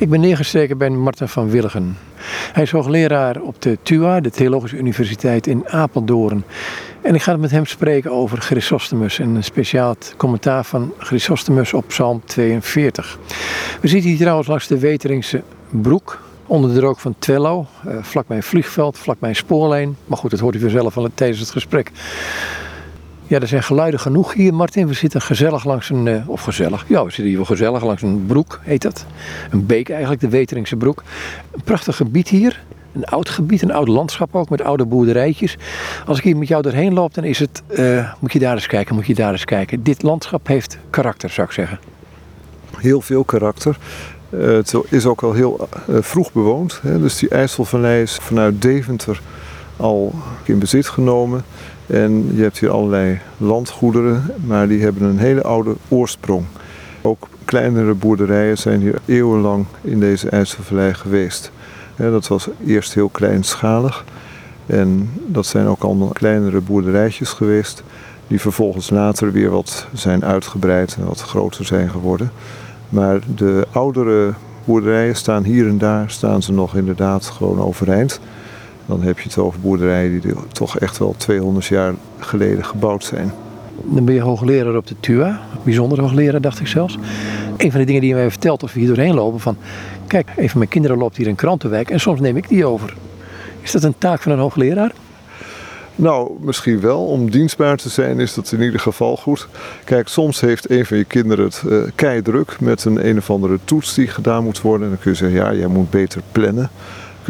Ik ben neergestreken bij Martin van Willigen. Hij is hoogleraar op de TUA, de Theologische Universiteit in Apeldoorn. En ik ga met hem spreken over Chrysostomus en een speciaal commentaar van Chrysostomus op Psalm 42. We zitten hier trouwens langs de Weteringse broek, onder de rook van Twello, eh, vlakbij een vliegveld, vlakbij een spoorlijn. Maar goed, dat hoort u vanzelf al tijdens het gesprek. Ja, er zijn geluiden genoeg hier, Martin. We zitten gezellig langs een, uh, of gezellig, ja, we zitten hier wel gezellig langs een broek, heet dat. Een beek eigenlijk, de Weteringse broek. Een prachtig gebied hier. Een oud gebied, een oud landschap ook, met oude boerderijtjes. Als ik hier met jou doorheen loop, dan is het, uh, moet je daar eens kijken, moet je daar eens kijken. Dit landschap heeft karakter, zou ik zeggen. Heel veel karakter. Uh, het is ook al heel vroeg bewoond. Hè? Dus die IJsselvallei is vanuit Deventer al in bezit genomen. En je hebt hier allerlei landgoederen, maar die hebben een hele oude oorsprong. Ook kleinere boerderijen zijn hier eeuwenlang in deze IJsselvallei geweest. dat was eerst heel kleinschalig. En dat zijn ook allemaal kleinere boerderijtjes geweest. Die vervolgens later weer wat zijn uitgebreid en wat groter zijn geworden. Maar de oudere boerderijen staan hier en daar, staan ze nog inderdaad gewoon overeind. Dan heb je het over boerderijen die toch echt wel 200 jaar geleden gebouwd zijn. Dan ben je hoogleraar op de TUA, bijzonder hoogleraar dacht ik zelfs. Een van de dingen die je mij vertelt als we hier doorheen lopen van... Kijk, een van mijn kinderen loopt hier in Krantenwijk en soms neem ik die over. Is dat een taak van een hoogleraar? Nou, misschien wel. Om dienstbaar te zijn is dat in ieder geval goed. Kijk, soms heeft een van je kinderen het uh, keidruk met een een of andere toets die gedaan moet worden. En dan kun je zeggen, ja, jij moet beter plannen.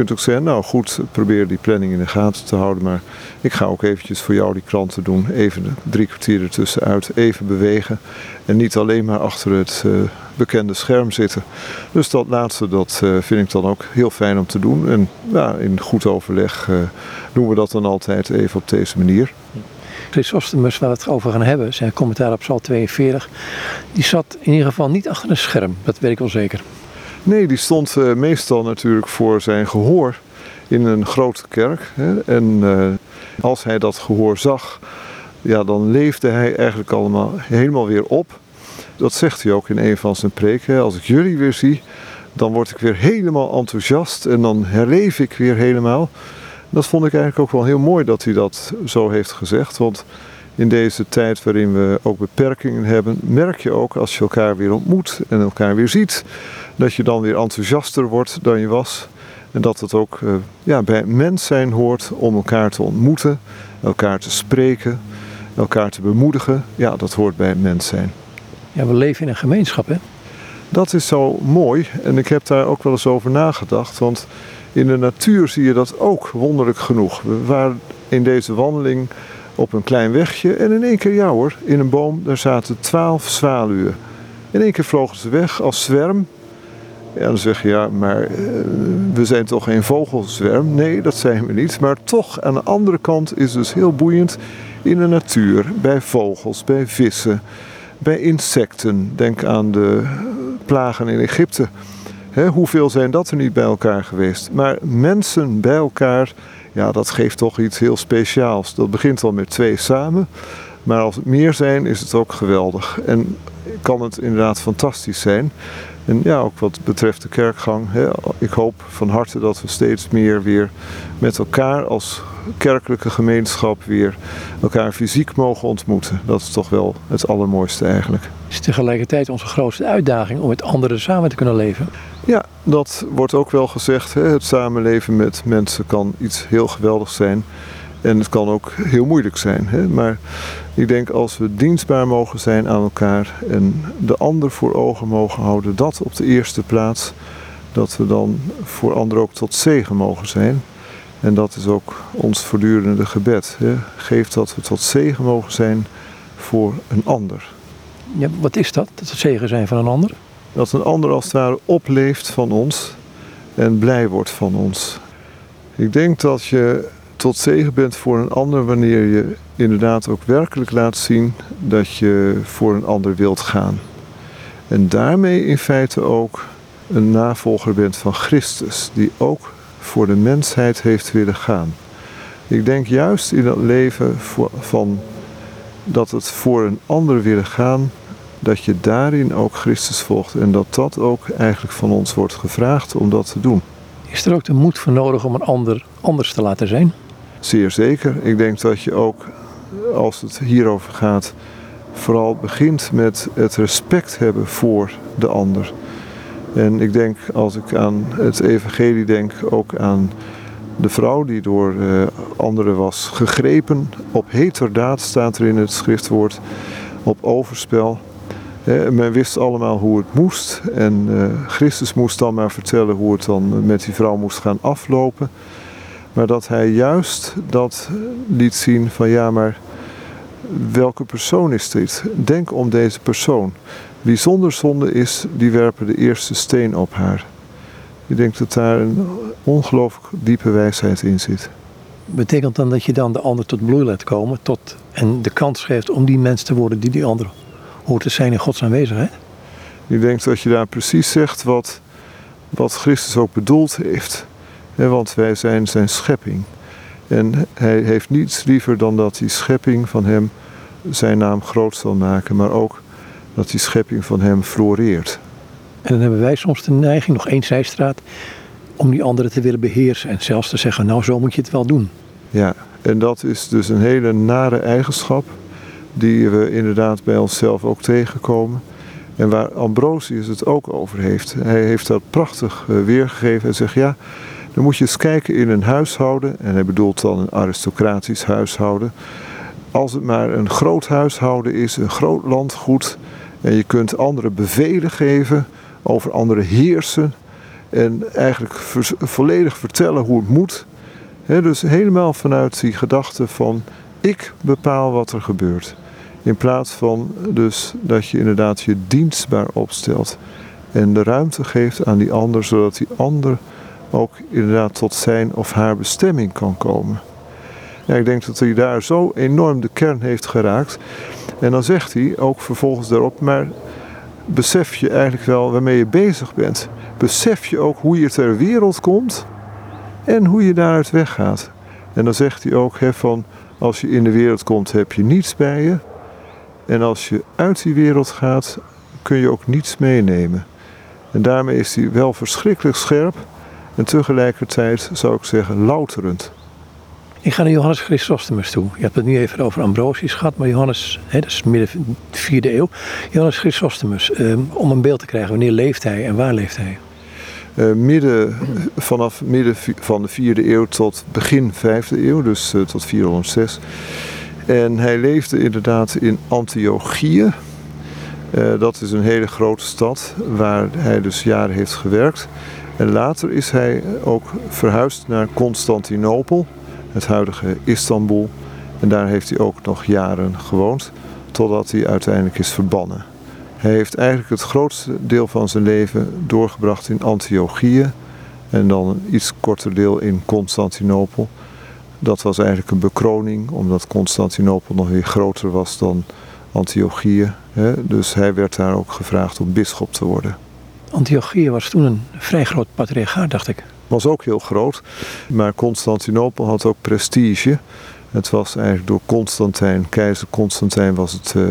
Kunt ook zeggen, nou goed, probeer die planning in de gaten te houden. Maar ik ga ook eventjes voor jou die kranten doen. Even drie kwartier ertussenuit, even bewegen. En niet alleen maar achter het uh, bekende scherm zitten. Dus dat laatste, dat uh, vind ik dan ook heel fijn om te doen. En ja, in goed overleg uh, doen we dat dan altijd even op deze manier. Chrysostomus, waar we het over gaan hebben, zijn commentaar op Psalm 42, die zat in ieder geval niet achter een scherm. Dat weet ik wel zeker. Nee, die stond uh, meestal natuurlijk voor zijn gehoor in een grote kerk. Hè? En uh, als hij dat gehoor zag, ja, dan leefde hij eigenlijk allemaal helemaal weer op. Dat zegt hij ook in een van zijn preken. Als ik jullie weer zie, dan word ik weer helemaal enthousiast en dan herleef ik weer helemaal. Dat vond ik eigenlijk ook wel heel mooi dat hij dat zo heeft gezegd. Want in deze tijd waarin we ook beperkingen hebben, merk je ook als je elkaar weer ontmoet en elkaar weer ziet, dat je dan weer enthousiaster wordt dan je was. En dat het ook uh, ja, bij mens zijn hoort om elkaar te ontmoeten, elkaar te spreken, elkaar te bemoedigen. Ja, dat hoort bij mens zijn. Ja, we leven in een gemeenschap, hè? Dat is zo mooi en ik heb daar ook wel eens over nagedacht. Want in de natuur zie je dat ook wonderlijk genoeg. We waren in deze wandeling op een klein wegje en in één keer, ja hoor, in een boom, daar zaten twaalf zwaluwen. In één keer vlogen ze weg als zwerm ja, dan zeg je ja, maar uh, we zijn toch geen vogelzwerm? Nee, dat zijn we niet. Maar toch, aan de andere kant is het dus heel boeiend in de natuur, bij vogels, bij vissen, bij insecten. Denk aan de plagen in Egypte. Hoeveel zijn dat er niet bij elkaar geweest? Maar mensen bij elkaar, ja, dat geeft toch iets heel speciaals. Dat begint al met twee samen. Maar als het meer zijn, is het ook geweldig. En kan het inderdaad fantastisch zijn. En ja, ook wat betreft de kerkgang. Hè, ik hoop van harte dat we steeds meer weer met elkaar als kerkelijke gemeenschap weer elkaar fysiek mogen ontmoeten. Dat is toch wel het allermooiste eigenlijk. Het is tegelijkertijd onze grootste uitdaging om met anderen samen te kunnen leven. Ja, dat wordt ook wel gezegd. Hè. Het samenleven met mensen kan iets heel geweldigs zijn. En het kan ook heel moeilijk zijn. Hè? Maar ik denk als we dienstbaar mogen zijn aan elkaar en de ander voor ogen mogen houden, dat op de eerste plaats, dat we dan voor anderen ook tot zegen mogen zijn. En dat is ook ons voortdurende gebed. Hè? Geef dat we tot zegen mogen zijn voor een ander. Ja, wat is dat, dat we zegen zijn van een ander? Dat een ander als het ware opleeft van ons en blij wordt van ons. Ik denk dat je tot zegen bent voor een ander wanneer je inderdaad ook werkelijk laat zien dat je voor een ander wilt gaan. En daarmee in feite ook een navolger bent van Christus, die ook voor de mensheid heeft willen gaan. Ik denk juist in dat leven van dat het voor een ander willen gaan, dat je daarin ook Christus volgt en dat dat ook eigenlijk van ons wordt gevraagd om dat te doen. Is er ook de moed voor nodig om een ander anders te laten zijn? Zeer zeker. Ik denk dat je ook, als het hierover gaat, vooral begint met het respect hebben voor de ander. En ik denk, als ik aan het evangelie denk, ook aan de vrouw die door uh, anderen was gegrepen. Op heterdaad staat er in het schriftwoord, op overspel. Men wist allemaal hoe het moest. En uh, Christus moest dan maar vertellen hoe het dan met die vrouw moest gaan aflopen. Maar dat hij juist dat liet zien van ja, maar welke persoon is dit? Denk om deze persoon. Wie zonder zonde is, die werpen de eerste steen op haar. Ik denk dat daar een ongelooflijk diepe wijsheid in zit. Betekent dan dat je dan de ander tot bloei laat komen tot, en de kans geeft om die mens te worden die die ander te zijn in Gods aanwezigheid? Ik denk dat je daar precies zegt wat, wat Christus ook bedoeld heeft. want wij zijn zijn schepping. En hij heeft niets liever dan dat die schepping van hem zijn naam groot zal maken, maar ook dat die schepping van hem floreert. En dan hebben wij soms de neiging, nog één zijstraat, om die anderen te willen beheersen en zelfs te zeggen, nou zo moet je het wel doen. Ja, en dat is dus een hele nare eigenschap die we inderdaad bij onszelf ook tegenkomen. En waar Ambrosius het ook over heeft. Hij heeft dat prachtig eh, weergegeven en zegt ja, dan moet je eens kijken in een huishouden. En hij bedoelt dan een aristocratisch huishouden. Als het maar een groot huishouden is, een groot landgoed. En je kunt anderen bevelen geven, over anderen heersen. En eigenlijk volledig vertellen hoe het moet. dus helemaal vanuit die gedachte van ik bepaal wat er gebeurt. In plaats van dus dat je inderdaad je dienstbaar opstelt. En de ruimte geeft aan die ander, zodat die ander ook inderdaad tot zijn of haar bestemming kan komen. Ja, ik denk dat hij daar zo enorm de kern heeft geraakt. En dan zegt hij ook vervolgens daarop, maar besef je eigenlijk wel waarmee je bezig bent. Besef je ook hoe je ter wereld komt en hoe je daaruit weggaat. En dan zegt hij ook hè, van als je in de wereld komt heb je niets bij je. En als je uit die wereld gaat kun je ook niets meenemen. En daarmee is hij wel verschrikkelijk scherp en tegelijkertijd zou ik zeggen louterend. Ik ga naar Johannes Chrysostomus toe. Je hebt het nu even over Ambrosius gehad, maar Johannes, hè, dat is midden 4e eeuw. Johannes Chrysostomus, eh, om een beeld te krijgen, wanneer leeft hij en waar leeft hij? Uh, midden, vanaf midden van de 4e eeuw tot begin 5e eeuw, dus uh, tot 406. En hij leefde inderdaad in Antiochië. Uh, dat is een hele grote stad waar hij dus jaren heeft gewerkt. En later is hij ook verhuisd naar Constantinopel het huidige Istanbul. En daar heeft hij ook nog jaren gewoond, totdat hij uiteindelijk is verbannen. Hij heeft eigenlijk het grootste deel van zijn leven doorgebracht in Antiochië en dan een iets korter deel in Constantinopel. Dat was eigenlijk een bekroning, omdat Constantinopel nog weer groter was dan Antiochië. Dus hij werd daar ook gevraagd om bisschop te worden. Antiochië was toen een vrij groot patriarchaat, dacht ik was ook heel groot. Maar Constantinopel had ook prestige. Het was eigenlijk door Constantijn, keizer Constantijn, was het uh,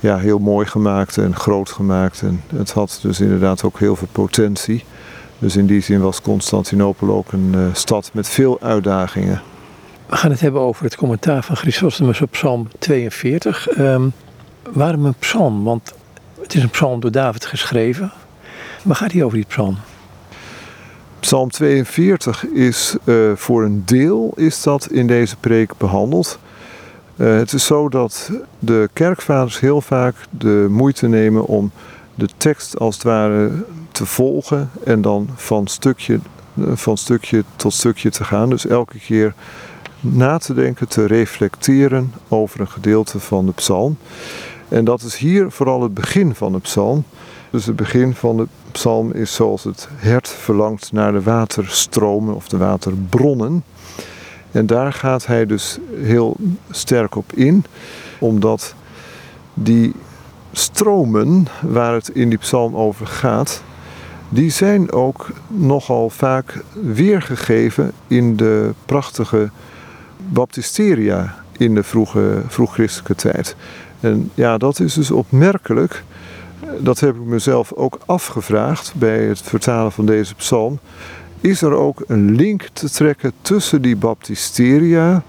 ja, heel mooi gemaakt en groot gemaakt. En het had dus inderdaad ook heel veel potentie. Dus in die zin was Constantinopel ook een uh, stad met veel uitdagingen. We gaan het hebben over het commentaar van Chrysostomus op Psalm 42. Um, ehm, waarom een psalm? Want het is een psalm door David geschreven. Waar gaat hij over die psalm? Psalm 42 is uh, voor een deel is dat in deze preek behandeld. Uh, het is zo dat de kerkvaders heel vaak de moeite nemen om de tekst als het ware te volgen en dan van stukje, van stukje tot stukje te gaan. Dus elke keer na te denken, te reflecteren over een gedeelte van de psalm. En dat is hier vooral het begin van de psalm. Dus het begin van de psalm is zoals het hert verlangt naar de waterstromen of de waterbronnen. En daar gaat hij dus heel sterk op in, omdat die stromen waar het in die psalm over gaat, die zijn ook nogal vaak weergegeven in de prachtige baptisteria in de vroege, vroeg-christelijke tijd. En ja, dat is dus opmerkelijk. Dat heb ik mezelf ook afgevraagd bij het vertalen van deze psalm. Is er ook een link te trekken tussen die baptisteria,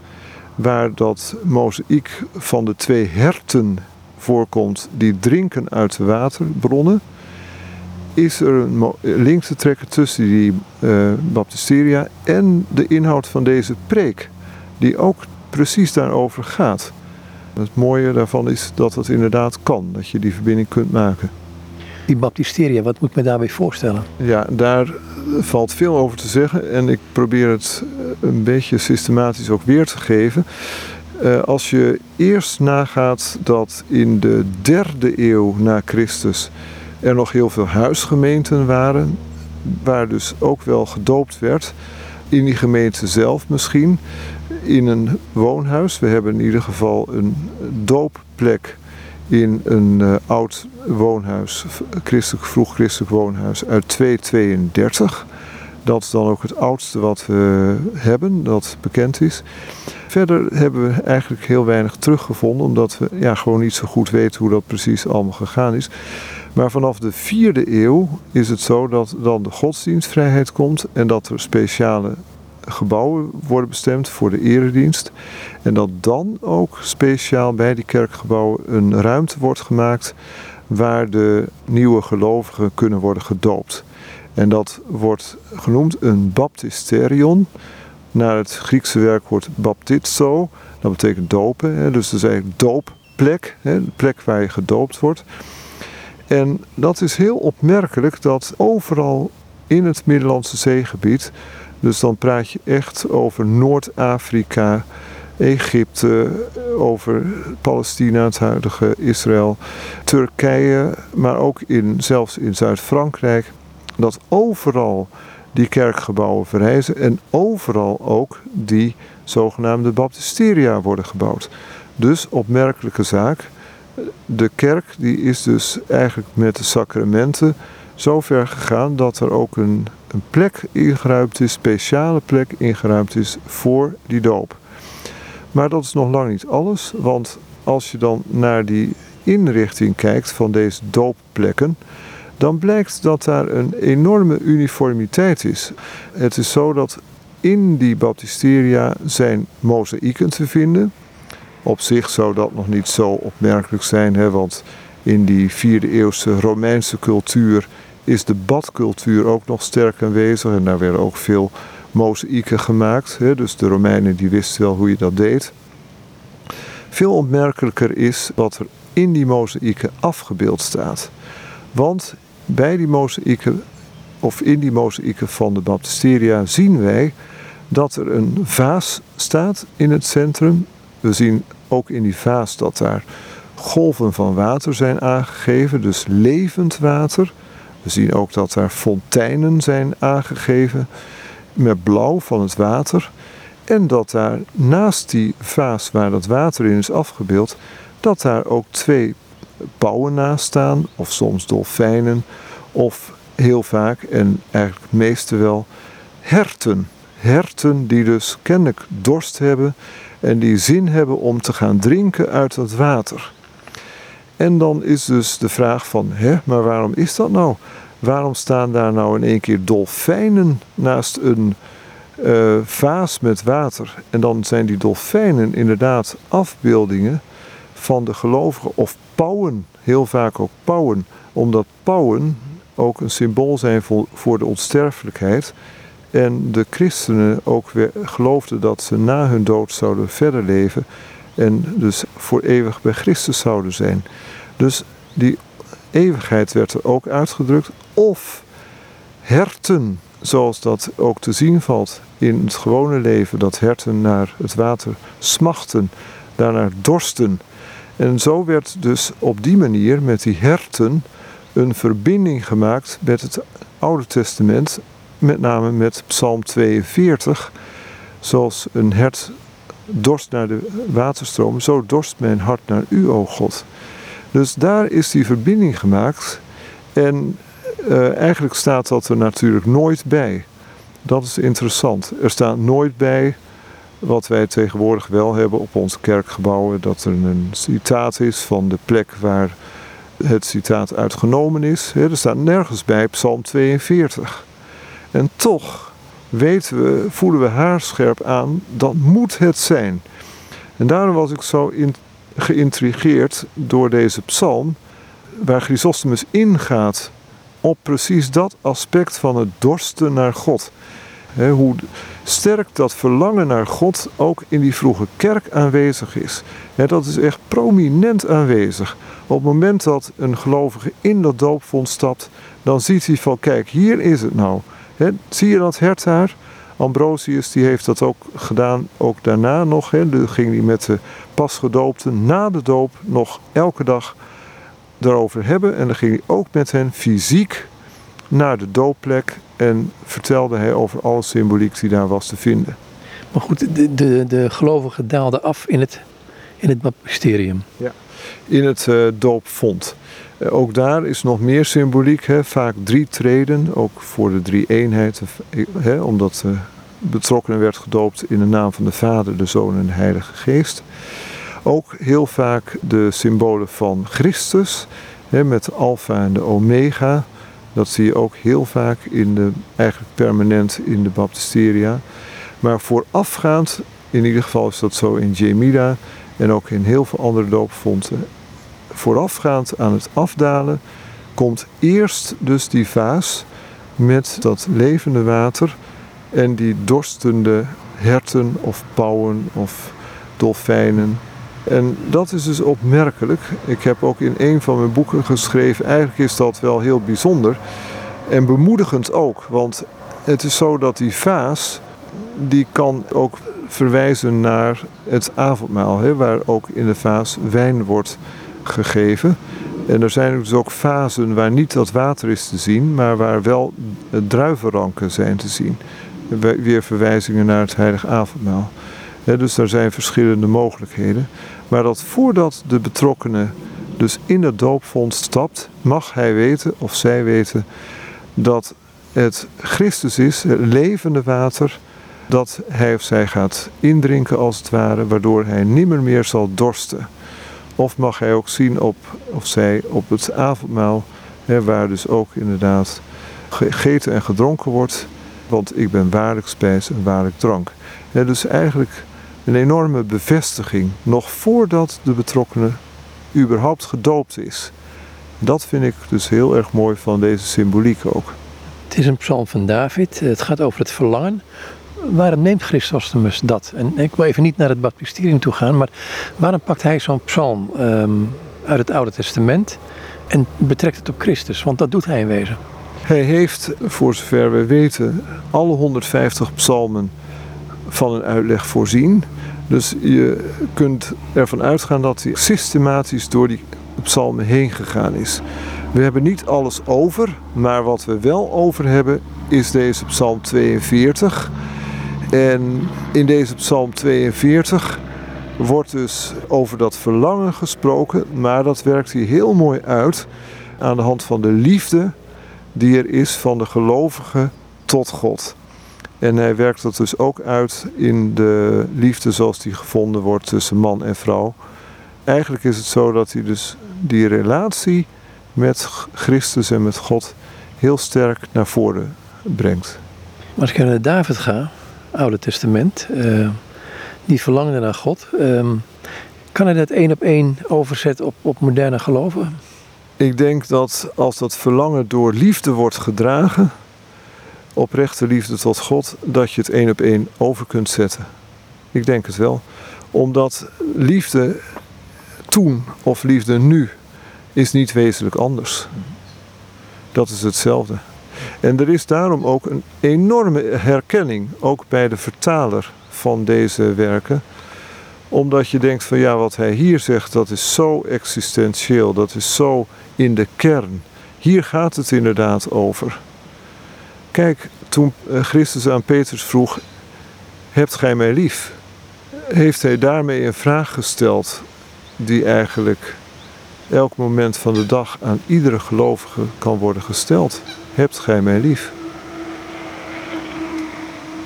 waar dat mozaïek van de twee herten voorkomt die drinken uit de waterbronnen? Is er een link te trekken tussen die uh, baptisteria en de inhoud van deze preek, die ook precies daarover gaat? Het mooie daarvan is dat het inderdaad kan, dat je die verbinding kunt maken. Die baptisteria, wat moet ik me daarbij voorstellen? Ja, daar valt veel over te zeggen en ik probeer het een beetje systematisch ook weer te geven. Uh, als je eerst nagaat dat in de derde eeuw na Christus er nog heel veel huisgemeenten waren, waar dus ook wel gedoopt werd, in die gemeente zelf misschien, in een woonhuis. We hebben in ieder geval een doopplek in een uh, oud woonhuis, christelijk, vroeg christelijk woonhuis uit 232. Dat is dan ook het oudste wat we hebben, dat bekend is. Verder hebben we eigenlijk heel weinig teruggevonden, omdat we ja, gewoon niet zo goed weten hoe dat precies allemaal gegaan is. Maar vanaf de vierde eeuw is het zo dat dan de godsdienstvrijheid komt en dat er speciale gebouwen worden bestemd voor de eredienst. En dat dan ook speciaal bij die kerkgebouwen een ruimte wordt gemaakt waar de nieuwe gelovigen kunnen worden gedoopt. En dat wordt genoemd een baptisterion, naar het Griekse werkwoord baptizo. Dat betekent dopen, dus dat is eigenlijk doopplek, de plek waar je gedoopt wordt. En dat is heel opmerkelijk dat overal in het Middellandse zeegebied dus dan praat je echt over Noord-Afrika, Egypte, over Palestina, het huidige Israël, Turkije, maar ook in, zelfs in Zuid-Frankrijk. Dat overal die kerkgebouwen verrijzen en overal ook die zogenaamde baptisteria worden gebouwd. Dus opmerkelijke zaak. De kerk die is dus eigenlijk met de sacramenten zo ver gegaan dat er ook een, een plek ingeruimd is, speciale plek ingeruimd is voor die doop. Maar dat is nog lang niet alles, want als je dan naar die inrichting kijkt van deze doopplekken, dan blijkt dat daar een enorme uniformiteit is. Het is zo dat in die baptisteria zijn mozaïeken te vinden. Op zich zou dat nog niet zo opmerkelijk zijn, hè, want in die vierde eeuwse Romeinse cultuur is de badcultuur ook nog sterk aanwezig. En daar werden ook veel mozaïeken gemaakt. Hè? Dus de Romeinen die wisten wel hoe je dat deed. Veel opmerkelijker is wat er in die mozaïeken afgebeeld staat. Want bij die mozaïeken, of in die mozaïeken van de baptisteria, zien wij dat er een vaas staat in het centrum. We zien ook in die vaas dat daar golven van water zijn aangegeven, dus levend water. We zien ook dat er fonteinen zijn aangegeven met blauw van het water. En dat daar naast die vaas waar dat water in is afgebeeld, dat daar ook twee pauwen naast staan, of soms dolfijnen, of heel vaak, en eigenlijk meeste wel, herten. Herten die dus kennelijk dorst hebben en die zin hebben om te gaan drinken uit dat water. En dan is dus de vraag van, hè, maar waarom is dat nou? Waarom staan daar nou in één keer dolfijnen naast een uh, vaas met water? En dan zijn die dolfijnen inderdaad afbeeldingen van de gelovigen of pauwen, heel vaak ook pauwen, omdat pauwen ook een symbool zijn voor, voor de onsterfelijkheid. En de christenen ook weer geloofden dat ze na hun dood zouden verder leven en dus voor eeuwig bij Christus zouden zijn. Dus die eeuwigheid werd er ook uitgedrukt. Of herten, zoals dat ook te zien valt in het gewone leven, dat herten naar het water smachten, daarnaar dorsten. En zo werd dus op die manier met die herten een verbinding gemaakt met het Oude Testament, met name met Psalm 42. Zoals een hert dorst naar de waterstroom, zo dorst mijn hart naar u, o God. Dus daar is die verbinding gemaakt. En uh, eigenlijk staat dat er natuurlijk nooit bij. Dat is interessant. Er staat nooit bij wat wij tegenwoordig wel hebben op onze kerkgebouwen, dat er een citaat is van de plek waar het citaat uitgenomen is. Er staat nergens bij Psalm 42. En toch weten we, voelen we haarscherp aan, dat moet het zijn. En daarom was ik zo in, geïntrigeerd door deze psalm, waar Chrysostomus ingaat op precies dat aspect van het dorsten naar God. hoe sterk dat verlangen naar God ook in die vroege kerk aanwezig is. dat is echt prominent aanwezig. Op het moment dat een gelovige in dat doopvond stapt, dan ziet hij van kijk, hier is het nou. zie je dat hert daar? Ambrosius die heeft dat ook gedaan, ook daarna nog. He. Dan ging hij met de pasgedoopten na de doop nog elke dag daarover hebben. En dan ging hij ook met hen fysiek naar de doopplek en vertelde hij over alle symboliek die daar was te vinden. Maar goed, de, de, de gelovigen daalden af in het, in het baptisterium. Ja, in het uh, doopvond. Uh, ook daar is nog meer symboliek, hè? vaak drie treden, ook voor de drie eenheid, hè? omdat de betrokkenen werd gedoopt in de naam van de Vader, de Zoon en de Heilige Geest. Ook heel vaak de symbolen van Christus, hè, met de alfa en de omega. Dat zie je ook heel vaak in de, eigenlijk permanent in de baptisteria. Maar voorafgaand, in ieder geval is dat zo in Jemida en ook in heel veel andere doopfonten. Voorafgaand aan het afdalen komt eerst dus die vaas met dat levende water en die dorstende herten of pauwen of dolfijnen en dat is dus opmerkelijk. Ik heb ook in een van mijn boeken geschreven, eigenlijk is dat wel heel bijzonder en bemoedigend ook. Want het is zo dat die vaas, die kan ook verwijzen naar het avondmaal, hè, waar ook in de vaas wijn wordt gegeven. En er zijn dus ook fasen waar niet dat water is te zien, maar waar wel druivenranken zijn te zien. Weer verwijzingen naar het heilige avondmaal. dus er zijn verschillende mogelijkheden. Maar dat voordat de betrokkenen dus in het doopvond stapt, mag hij weten of zij weten dat het Christus is, het levende water, dat hij of zij gaat indrinken als het ware, waardoor hij nimmer meer zal dorsten. Of mag hij ook zien op, of zij op het avondmaal, hè, waar dus ook inderdaad gegeten en gedronken wordt, want ik ben waarlijk spijs en waarlijk drank. dus eigenlijk een enorme bevestiging, nog voordat de betrokkenen überhaupt gedoopt is. Dat vind ik dus heel erg mooi van deze symboliek ook. Het is een psalm van David, het gaat over het verlangen. Waarom neemt Christostomus dat? En ik wil even niet naar het baptisterium toe gaan, maar waarom pakt hij zo'n psalm ehm, uit het Oude Testament en betrekt het op Christus? Want dat doet hij in wezen. Hij heeft, voor zover we weten, alle 150 psalmen van een uitleg voorzien. Dus je kunt ervan uitgaan dat hij systematisch door die psalmen heen gegaan is. We hebben niet alles over, maar wat we wel over hebben is deze psalm 42. En in deze psalm 42 wordt dus over dat verlangen gesproken, maar dat werkt hij heel mooi uit aan de hand van de liefde die er is van de gelovige tot God. En hij werkt dat dus ook uit in de liefde zoals die gevonden wordt tussen man en vrouw. Eigenlijk is het zo dat hij dus die relatie met Christus en met God heel sterk naar voren brengt. Maar als ik naar David ga, Oude Testament, die verlangde naar God, uh, kan hij dat één op één overzetten op, op moderne geloven? Ik denk dat als dat verlangen door liefde wordt gedragen, oprechte liefde tot God, dat je het één op één over kunt zetten. Ik denk het wel. Omdat liefde toen of liefde nu is niet wezenlijk anders. Dat is hetzelfde. En er is daarom ook een enorme herkenning, ook bij de vertaler van deze werken. Omdat je denkt van ja, wat hij hier zegt, dat is zo existentieel, dat is zo in de kern. Hier gaat het inderdaad over. Kijk, toen eh, Christus aan Petrus vroeg: Hebt gij mij lief? Heeft hij daarmee een vraag gesteld die eigenlijk elk moment van de dag aan iedere gelovige kan worden gesteld. Hebt gij mij lief?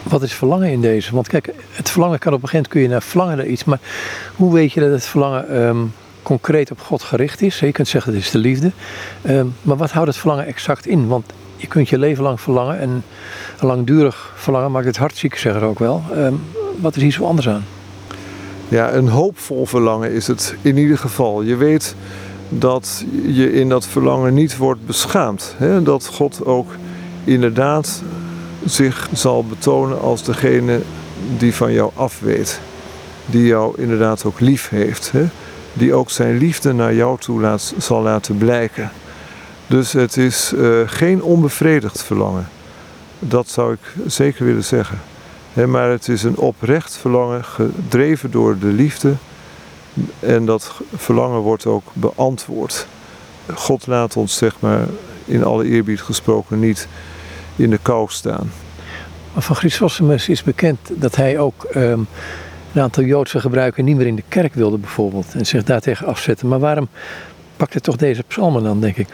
Wat is verlangen in deze? Want kijk, het verlangen kan op een gegeven moment kun je naar verlangen naar iets. Maar hoe weet je dat het verlangen ehm, concreet op God gericht is? Je kunt zeggen het is de liefde. Ehm, maar wat houdt het verlangen exact in? Want je kunt je leven lang verlangen. En langdurig verlangen maakt het hart ziek, zeggen ze ook wel. Ehm, wat is hier zo anders aan? Ja, een hoopvol verlangen is het in ieder geval. Je weet dat je in dat verlangen niet wordt beschaamd. Hè? Dat God ook inderdaad zich zal betonen als degene die van jou afweet. Die jou inderdaad ook lief heeft. Hè? Die ook zijn liefde naar jou toe zal laten blijken. Dus het is uh, geen onbevredigd verlangen. Dat zou ik zeker willen zeggen. maar het is een oprecht verlangen, gedreven door de liefde. En dat verlangen wordt ook beantwoord. God laat ons, zeg maar, in alle eerbied gesproken, niet in de kou staan. Van Chrysostomus is bekend dat hij ook um, een aantal Joodse gebruiken niet meer in de kerk wilde, bijvoorbeeld. En zich daartegen afzetten. Maar waarom pakt hij toch deze psalmen dan, denk ik?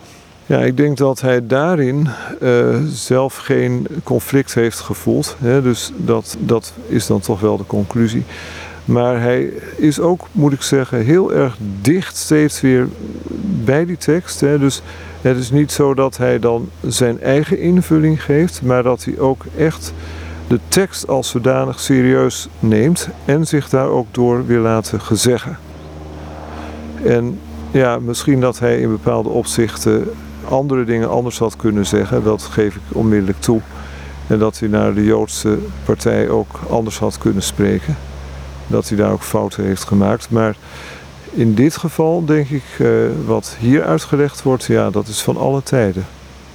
Ja, ik denk dat hij daarin uh, zelf geen conflict heeft gevoeld. Hè? Dus dat, dat is dan toch wel de conclusie. Maar hij is ook, moet ik zeggen, heel erg dicht steeds weer bij die tekst. Hè? Dus het is niet zo dat hij dan zijn eigen invulling geeft, maar dat hij ook echt de tekst als zodanig serieus neemt en zich daar ook door wil laten gezeggen. En ja, misschien dat hij in bepaalde opzichten andere dingen anders had kunnen zeggen, dat geef ik onmiddellijk toe. En dat hij naar de Joodse partij ook anders had kunnen spreken. Dat hij daar ook fouten heeft gemaakt. Maar in dit geval denk ik, uh, wat hier uitgelegd wordt, ja, dat is van alle tijden.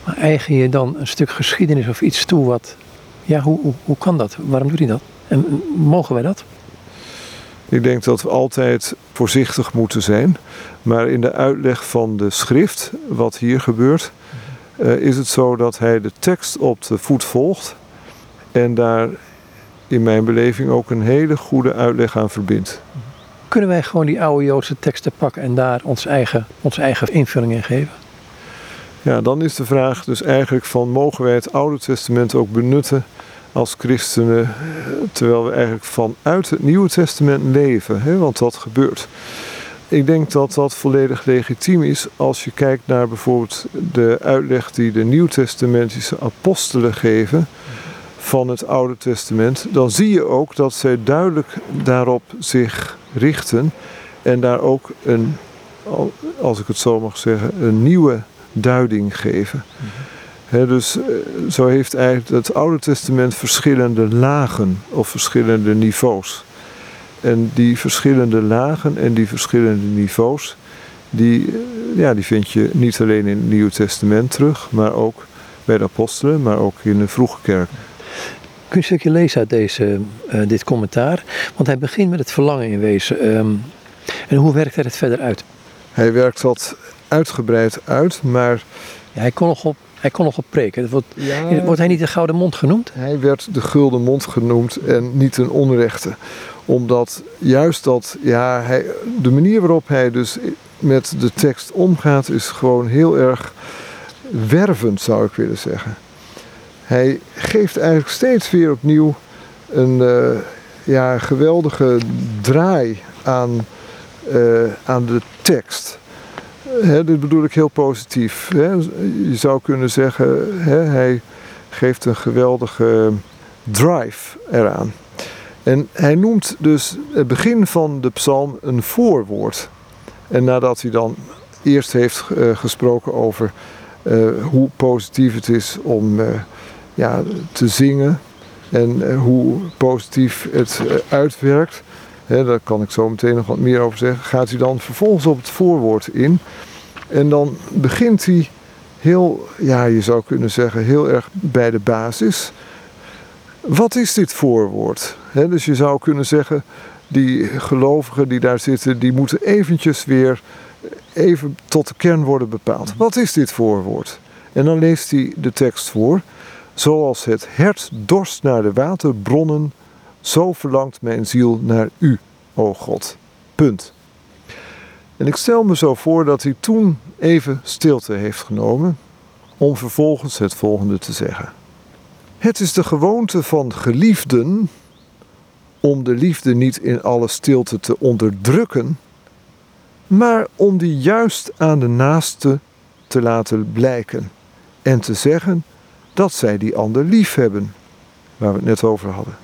Maar eigen je dan een stuk geschiedenis of iets toe wat. Ja, hoe, hoe, hoe kan dat? Waarom doet hij dat? En mogen wij dat? Ik denk dat we altijd voorzichtig moeten zijn. Maar in de uitleg van de schrift, wat hier gebeurt, uh, is het zo dat hij de tekst op de voet volgt. En daar in mijn beleving ook een hele goede uitleg aan verbindt. Kunnen wij gewoon die oude Joodse teksten pakken en daar ons eigen, onze eigen invulling in geven? Ja, dan is de vraag dus eigenlijk van mogen wij het Oude Testament ook benutten als christenen, terwijl we eigenlijk vanuit het Nieuwe Testament leven, hè? want dat gebeurt. Ik denk dat dat volledig legitiem is als je kijkt naar bijvoorbeeld de uitleg die de Nieuwtestamentische apostelen geven van het Oude Testament, dan zie je ook dat zij duidelijk daarop zich richten en daar ook een, als ik het zo mag zeggen, een nieuwe duiding geven. dus eh, zo heeft eigenlijk het Oude Testament verschillende lagen of verschillende niveaus. En die verschillende lagen en die verschillende niveaus, die, eh, ja, die vind je niet alleen in het Nieuwe Testament terug, maar ook bij de apostelen, maar ook in de vroege kerk. Kun je een stukje lezen uit deze, uh, dit commentaar? Want hij begint met het verlangen in wezen. Um, en hoe werkt hij het verder uit? Hij werkt dat uitgebreid uit, maar... Ja, hij, kon nog op, hij kon nog op preken. Wordt, ja, wordt hij niet de gouden mond genoemd? Hij werd de gulden mond genoemd en niet een onrechte. Omdat juist dat, ja, hij, de manier waarop hij dus met de tekst omgaat is gewoon heel erg wervend, zou ik willen zeggen. Hij geeft eigenlijk steeds weer opnieuw een uh, ja, geweldige draai aan, uh, aan de tekst. Hè, dit bedoel ik heel positief. Hè. Je zou kunnen zeggen, hè, hij geeft een geweldige drive eraan. En hij noemt dus het begin van de psalm een voorwoord. En nadat hij dan eerst heeft uh, gesproken over hoe positief het is om ja, te zingen en hoe positief het uitwerkt, hè, daar kan ik zo meteen nog wat meer over zeggen, gaat hij dan vervolgens op het voorwoord in. En dan begint hij heel, ja, je zou kunnen zeggen, heel erg bij de basis. Wat is dit voorwoord? Dus je zou kunnen zeggen, die gelovigen die daar zitten, die moeten eventjes weer even tot de kern worden bepaald. Wat is dit voorwoord? En dan leest hij de tekst voor. Zoals het hert dorst naar de waterbronnen, zo verlangt mijn ziel naar u, o God. Punt. En ik stel me zo voor dat hij toen even stilte heeft genomen om vervolgens het volgende te zeggen. Het is de gewoonte van geliefden om de liefde niet in alle stilte te onderdrukken, maar om die juist aan de naaste te laten blijken en te zeggen dat zij die ander lief hebben, waar we het net over hadden.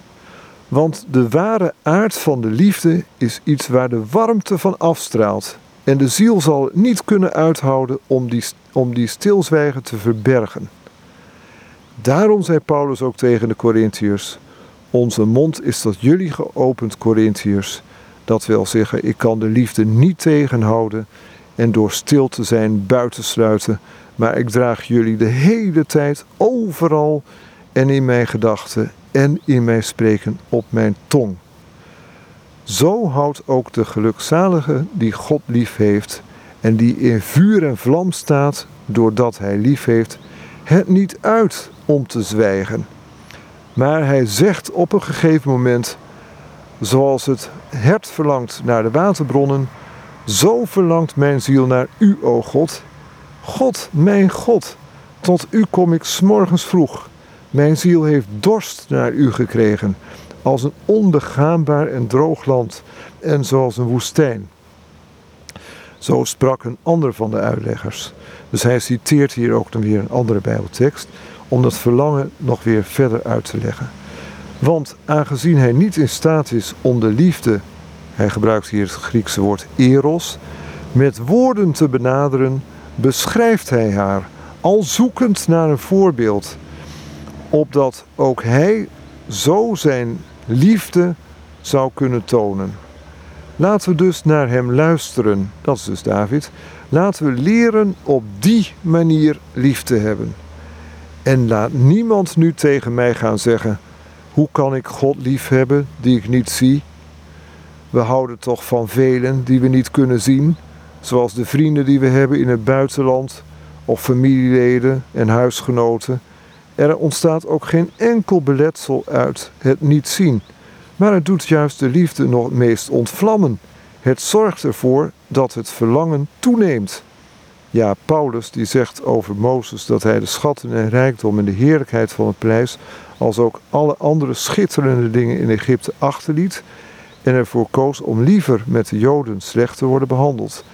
Want de ware aard van de liefde is iets waar de warmte van afstraalt. En de ziel zal niet kunnen uithouden om die, om die stilzwijgen te verbergen. Daarom zei Paulus ook tegen de Corinthiërs: Onze mond is tot jullie geopend, Corinthiërs. Dat wil zeggen, ik kan de liefde niet tegenhouden en door stil te zijn buitensluiten, maar ik draag jullie de hele tijd overal en in mijn gedachten en in mijn spreken op mijn tong. Zo houdt ook de gelukzalige die God lief heeft en die in vuur en vlam staat doordat hij lief heeft, het niet uit om te zwijgen. Maar hij zegt op een gegeven moment, zoals het hert verlangt naar de waterbronnen, zo verlangt mijn ziel naar u, o God. God, mijn God, tot u kom ik s'morgens vroeg. Mijn ziel heeft dorst naar u gekregen, als een onbegaanbaar en droog land en zoals een woestijn. Zo sprak een ander van de uitleggers. Dus hij citeert hier ook dan weer een andere Bijbeltekst, om dat verlangen nog weer verder uit te leggen. Want aangezien hij niet in staat is om de liefde, hij gebruikt hier het Griekse woord eros, met woorden te benaderen, beschrijft hij haar, al zoekend naar een voorbeeld opdat ook hij zo zijn liefde zou kunnen tonen. Laten we dus naar hem luisteren, dat is dus David. Laten we leren op die manier lief te hebben. En laat niemand nu tegen mij gaan zeggen: hoe kan ik God lief hebben die ik niet zie? We houden toch van velen die we niet kunnen zien, zoals de vrienden die we hebben in het buitenland, of familieleden en huisgenoten er ontstaat ook geen enkel beletsel uit het niet zien, maar het doet juist de liefde nog het meest ontvlammen. Het zorgt ervoor dat het verlangen toeneemt. Ja, Paulus die zegt over Mozes dat hij de schatten en rijkdom en de heerlijkheid van het prijs, als ook alle andere schitterende dingen in Egypte achterliet en ervoor koos om liever met de Joden slecht te worden behandeld.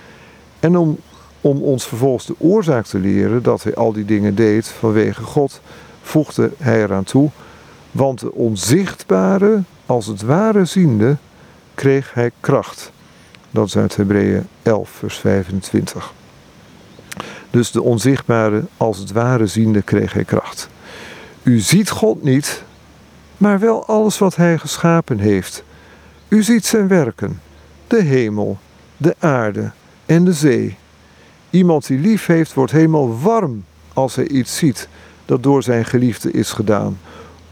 En om, om ons vervolgens de oorzaak te leren dat hij al die dingen deed vanwege God, voegde hij eraan toe, want de onzichtbare, als het ware ziende, kreeg hij kracht. Dat is uit Hebreeën 11, vers 25. Dus de onzichtbare, als het ware ziende, kreeg hij kracht. U ziet God niet, maar wel alles wat hij geschapen heeft. U ziet zijn werken, de hemel, de aarde en de zee. Iemand die lief heeft, wordt helemaal warm als hij iets ziet dat door zijn geliefde is gedaan.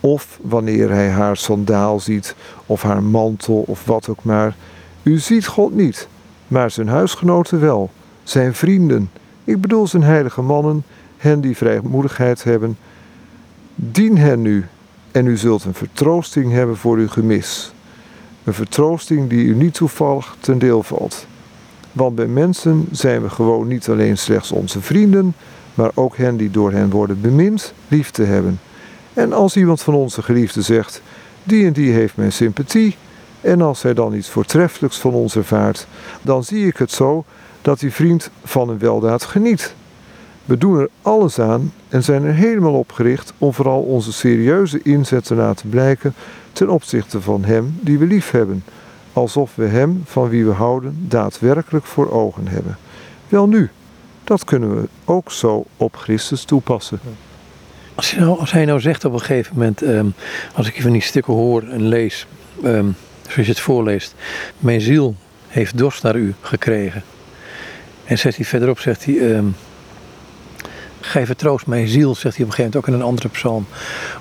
Of wanneer hij haar sandaal ziet, of haar mantel, of wat ook maar. U ziet God niet, maar zijn huisgenoten wel, zijn vrienden. Ik bedoel zijn heilige mannen, hen die vrijmoedigheid hebben. Dien hen nu, en u zult een vertroosting hebben voor uw gemis. Een vertroosting die u niet toevallig ten deel valt. Want bij mensen zijn we gewoon niet alleen slechts onze vrienden, maar ook hen die door hen worden bemind, lief te hebben. En als iemand van onze geliefden zegt, die en die heeft mijn sympathie, en als hij dan iets voortreffelijks van ons ervaart, dan zie ik het zo dat die vriend van een weldaad geniet. We doen er alles aan en zijn er helemaal op gericht om vooral onze serieuze inzet te laten blijken ten opzichte van hem die we lief hebben, alsof we hem van wie we houden daadwerkelijk voor ogen hebben. Wel nu, dat kunnen we ook zo op Christus toepassen. Als hij nou, als hij nou zegt op een gegeven moment, ehm, als ik van die stukken hoor en lees, um, zoals je het voorleest, mijn ziel heeft dorst naar u gekregen. En zegt hij verderop, zegt hij, um, gij vertroost mijn ziel, zegt hij op een gegeven moment ook in een andere psalm.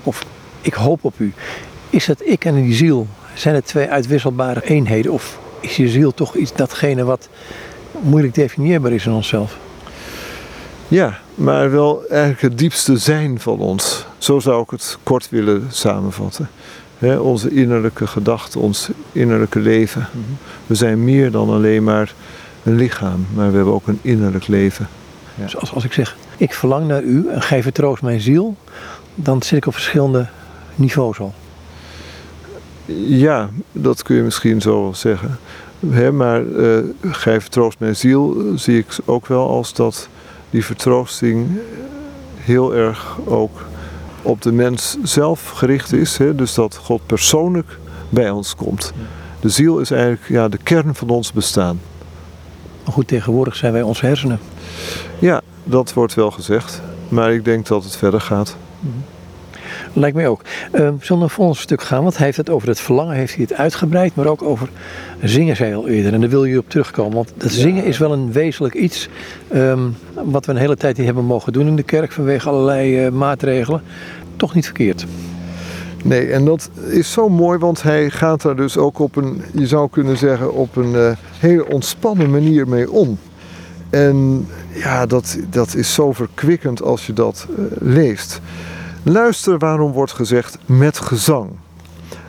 Of ik hoop op u. Is dat ik en die ziel, zijn het twee uitwisselbare eenheden? Of is je ziel toch iets datgene wat moeilijk definieerbaar is in onszelf? Ja, maar wel eigenlijk het diepste zijn van ons. Zo zou ik het kort willen samenvatten. onze innerlijke gedachten, ons innerlijke leven. Mhm. We zijn meer dan alleen maar een lichaam, maar we hebben ook een innerlijk leven. Ja. Dus als, als ik zeg, ik verlang naar u en gij vertroost mijn ziel, dan zit ik op verschillende niveaus al. Ja, dat kun je misschien zo wel zeggen. maar uh, gij vertroost mijn ziel zie ik ook wel als dat die vertroosting heel erg ook op de mens zelf gericht is. dus dat God persoonlijk bij ons komt. De ziel is eigenlijk ja, de kern van ons bestaan. Goed, tegenwoordig zijn wij onze hersenen. Ja, dat wordt wel gezegd. Maar ik denk dat het verder gaat. Mhm. Lijkt mij ook. Uh, zullen we naar volgende stuk gaan? Want hij heeft het over het verlangen, heeft hij het uitgebreid, maar ook over zingen, zei al eerder. En daar wil je op terugkomen. Want het zingen is wel een wezenlijk iets ehm, wat we een hele tijd niet hebben mogen doen in de kerk vanwege allerlei uh, maatregelen. Toch niet verkeerd. Nee, en dat is zo mooi, want hij gaat daar dus ook op een, je zou kunnen zeggen, op een uh, hele ontspannen manier mee om. En ja, dat, dat is zo verkwikkend als je dat uh, leest. Luister waarom wordt gezegd met gezang.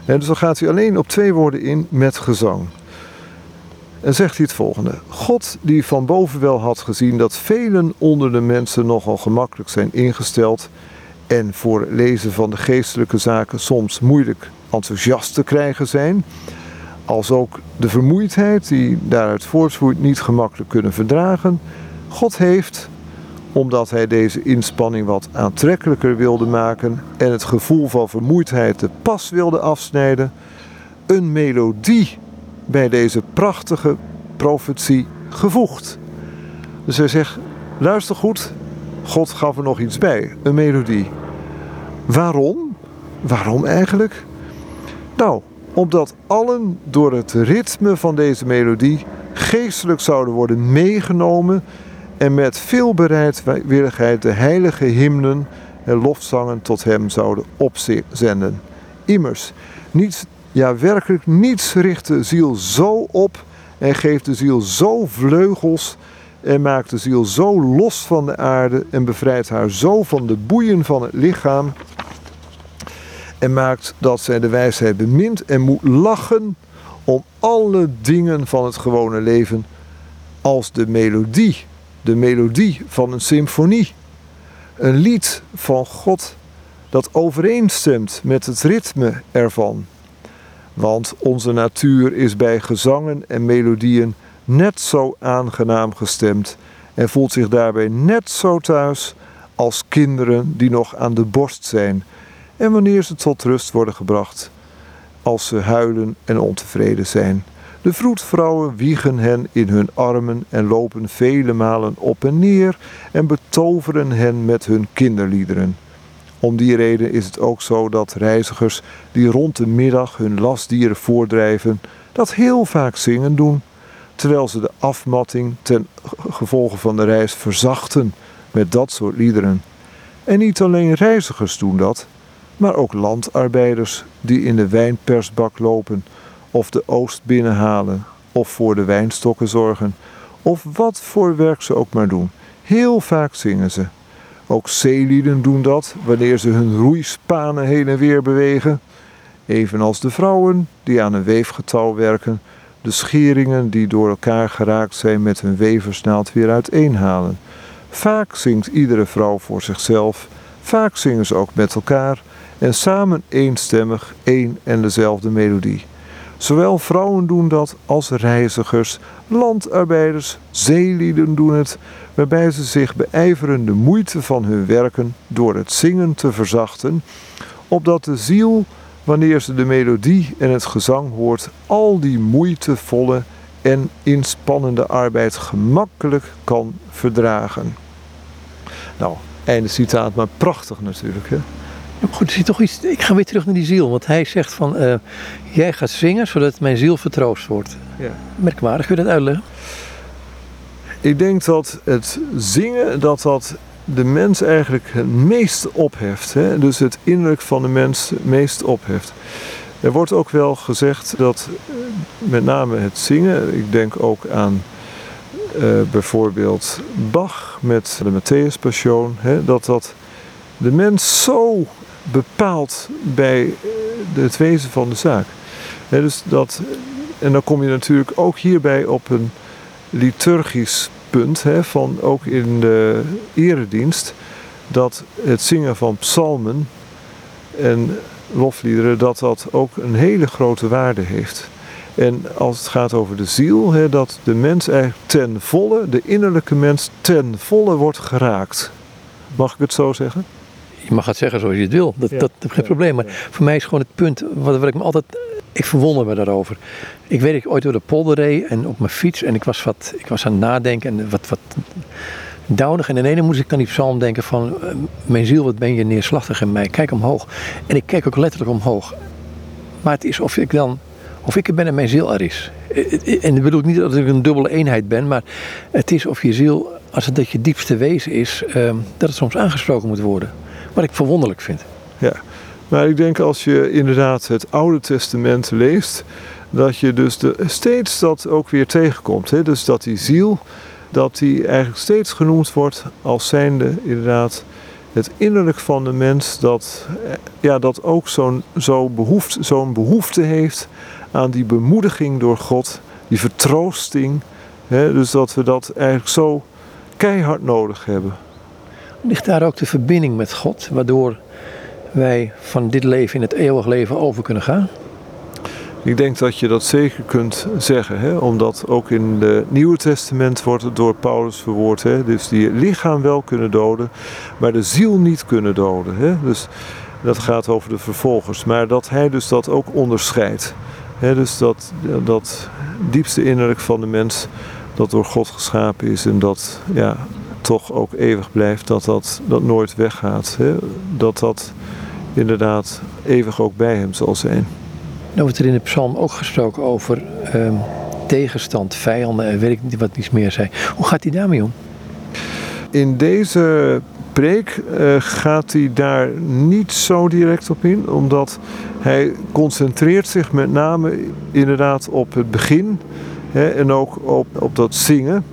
En dus dan gaat hij alleen op twee woorden in met gezang. En zegt hij het volgende: God, die van boven wel had gezien dat velen onder de mensen nogal gemakkelijk zijn ingesteld en voor het lezen van de geestelijke zaken soms moeilijk enthousiast te krijgen zijn, als ook de vermoeidheid die daaruit voortvloeit niet gemakkelijk kunnen verdragen, God heeft, omdat hij deze inspanning wat aantrekkelijker wilde maken en het gevoel van vermoeidheid de pas wilde afsnijden, een melodie bij deze prachtige profetie gevoegd. Dus hij zegt: luister goed, God gaf er nog iets bij, een melodie. Waarom? Waarom eigenlijk? Nou, omdat allen door het ritme van deze melodie geestelijk zouden worden meegenomen en met veel bereidwilligheid de heilige hymnen en lofzangen tot hem zouden opzenden. Immers, niets, ja werkelijk niets richt de ziel zo op en geeft de ziel zo vleugels en maakt de ziel zo los van de aarde en bevrijdt haar zo van de boeien van het lichaam en maakt dat zij de wijsheid bemint en moet lachen om alle dingen van het gewone leven als de melodie de melodie van een symfonie. Een lied van God dat overeenstemt met het ritme ervan. Want onze natuur is bij gezangen en melodieën net zo aangenaam gestemd en voelt zich daarbij net zo thuis als kinderen die nog aan de borst zijn en wanneer ze tot rust worden gebracht, als ze huilen en ontevreden zijn. De vroedvrouwen wiegen hen in hun armen en lopen vele malen op en neer en betoveren hen met hun kinderliederen. Om die reden is het ook zo dat reizigers die rond de middag hun lastdieren voordrijven, dat heel vaak zingen doen, terwijl ze de afmatting ten gevolge van de reis verzachten met dat soort liederen. En niet alleen reizigers doen dat, maar ook landarbeiders die in de wijnpersbak lopen of de oogst binnenhalen, of voor de wijnstokken zorgen, of wat voor werk ze ook maar doen. Heel vaak zingen ze. Ook zeelieden doen dat wanneer ze hun roeispanen heen en weer bewegen. Evenals de vrouwen die aan een weefgetouw werken, de scheringen die door elkaar geraakt zijn met hun weversnaald weer uiteenhalen. Vaak zingt iedere vrouw voor zichzelf, vaak zingen ze ook met elkaar en samen eenstemmig één en dezelfde melodie. Zowel vrouwen doen dat als reizigers, landarbeiders, zeelieden doen het, waarbij ze zich beijveren de moeite van hun werken door het zingen te verzachten, opdat de ziel, wanneer ze de melodie en het gezang hoort, al die moeitevolle en inspannende arbeid gemakkelijk kan verdragen. Nou, einde citaat, maar prachtig natuurlijk. Hè? Goed, er zit toch iets. Ik ga weer terug naar die ziel. Want hij zegt van. Uh, jij gaat zingen zodat mijn ziel vertroost wordt. Ja. Merkwaardig, kun je dat uitleggen? Ik denk dat het zingen, dat dat de mens eigenlijk het meest opheft. Hè? Dus het innerlijk van de mens het meest opheft. Er wordt ook wel gezegd dat eh, met name het zingen, ik denk ook aan uh, bijvoorbeeld Bach met de Matthäus Passion, hè, dat dat de mens zo bepaald bij eh, het wezen van de zaak. dus dat, en dan kom je natuurlijk ook hierbij op een liturgisch punt, van ook in de eredienst, dat het zingen van psalmen en lofliederen, dat dat ook een hele grote waarde heeft. En als het gaat over de ziel, dat de mens eigenlijk ten volle, de innerlijke mens ten volle wordt geraakt. Mag ik het zo zeggen? Je mag het zeggen zoals je het wil, dat, dat is geen probleem. Maar voor mij is gewoon het punt, wat, wat ik me altijd, ik verwonder me daarover. Ik weet dat ik ooit door de polder reed en op mijn fiets en ik was, wat, ik was aan het nadenken en wat, wat dauwig. En in ene moest ik aan die psalm denken van, eh, mijn ziel, wat ben je neerslachtig in mij, kijk omhoog. En ik kijk ook letterlijk omhoog. Maar het is of ik dan of ik er ben en mijn ziel er is. En dat bedoel ik niet dat ik een dubbele eenheid ben, maar het is of je ziel, als het dat je diepste wezen is, ehm, dat het soms aangesproken moet worden. Wat ik verwonderlijk vind. Ja, maar ik denk als je inderdaad het Oude Testament leest, dat je dus de, steeds dat ook weer tegenkomt. Hè? Dus dat die ziel, dat die eigenlijk steeds genoemd wordt als zijnde inderdaad het innerlijk van de mens, dat, eh, ja, dat ook zo'n zo behoefte, zo'n behoefte heeft aan die bemoediging door God, die vertroosting. Hè? Dus dat we dat eigenlijk zo keihard nodig hebben. Ligt daar ook de verbinding met God, waardoor wij van dit leven in het eeuwig leven over kunnen gaan? Ik denk dat je dat zeker kunt zeggen, hè? omdat ook in het Nieuwe Testament wordt het door Paulus verwoord. Hè? Dus die lichaam wel kunnen doden, maar de ziel niet kunnen doden. Hè? Dus dat gaat over de vervolgers. Maar dat hij dus dat ook onderscheidt. Hè? Dus dat, dat diepste innerlijk van de mens, dat door God geschapen is en dat ja, toch ook eeuwig blijft, dat dat, dat nooit weggaat. Hè? Dat dat inderdaad eeuwig ook bij hem zal zijn. Nou wordt er in de psalm ook gesproken over ehm, tegenstand, vijanden en weet ik niet wat iets meer zei. Hoe gaat hij daarmee om? In deze preek uh, gaat hij daar niet zo direct op in, omdat hij concentreert zich met name inderdaad op het begin hè, en ook op, op dat zingen.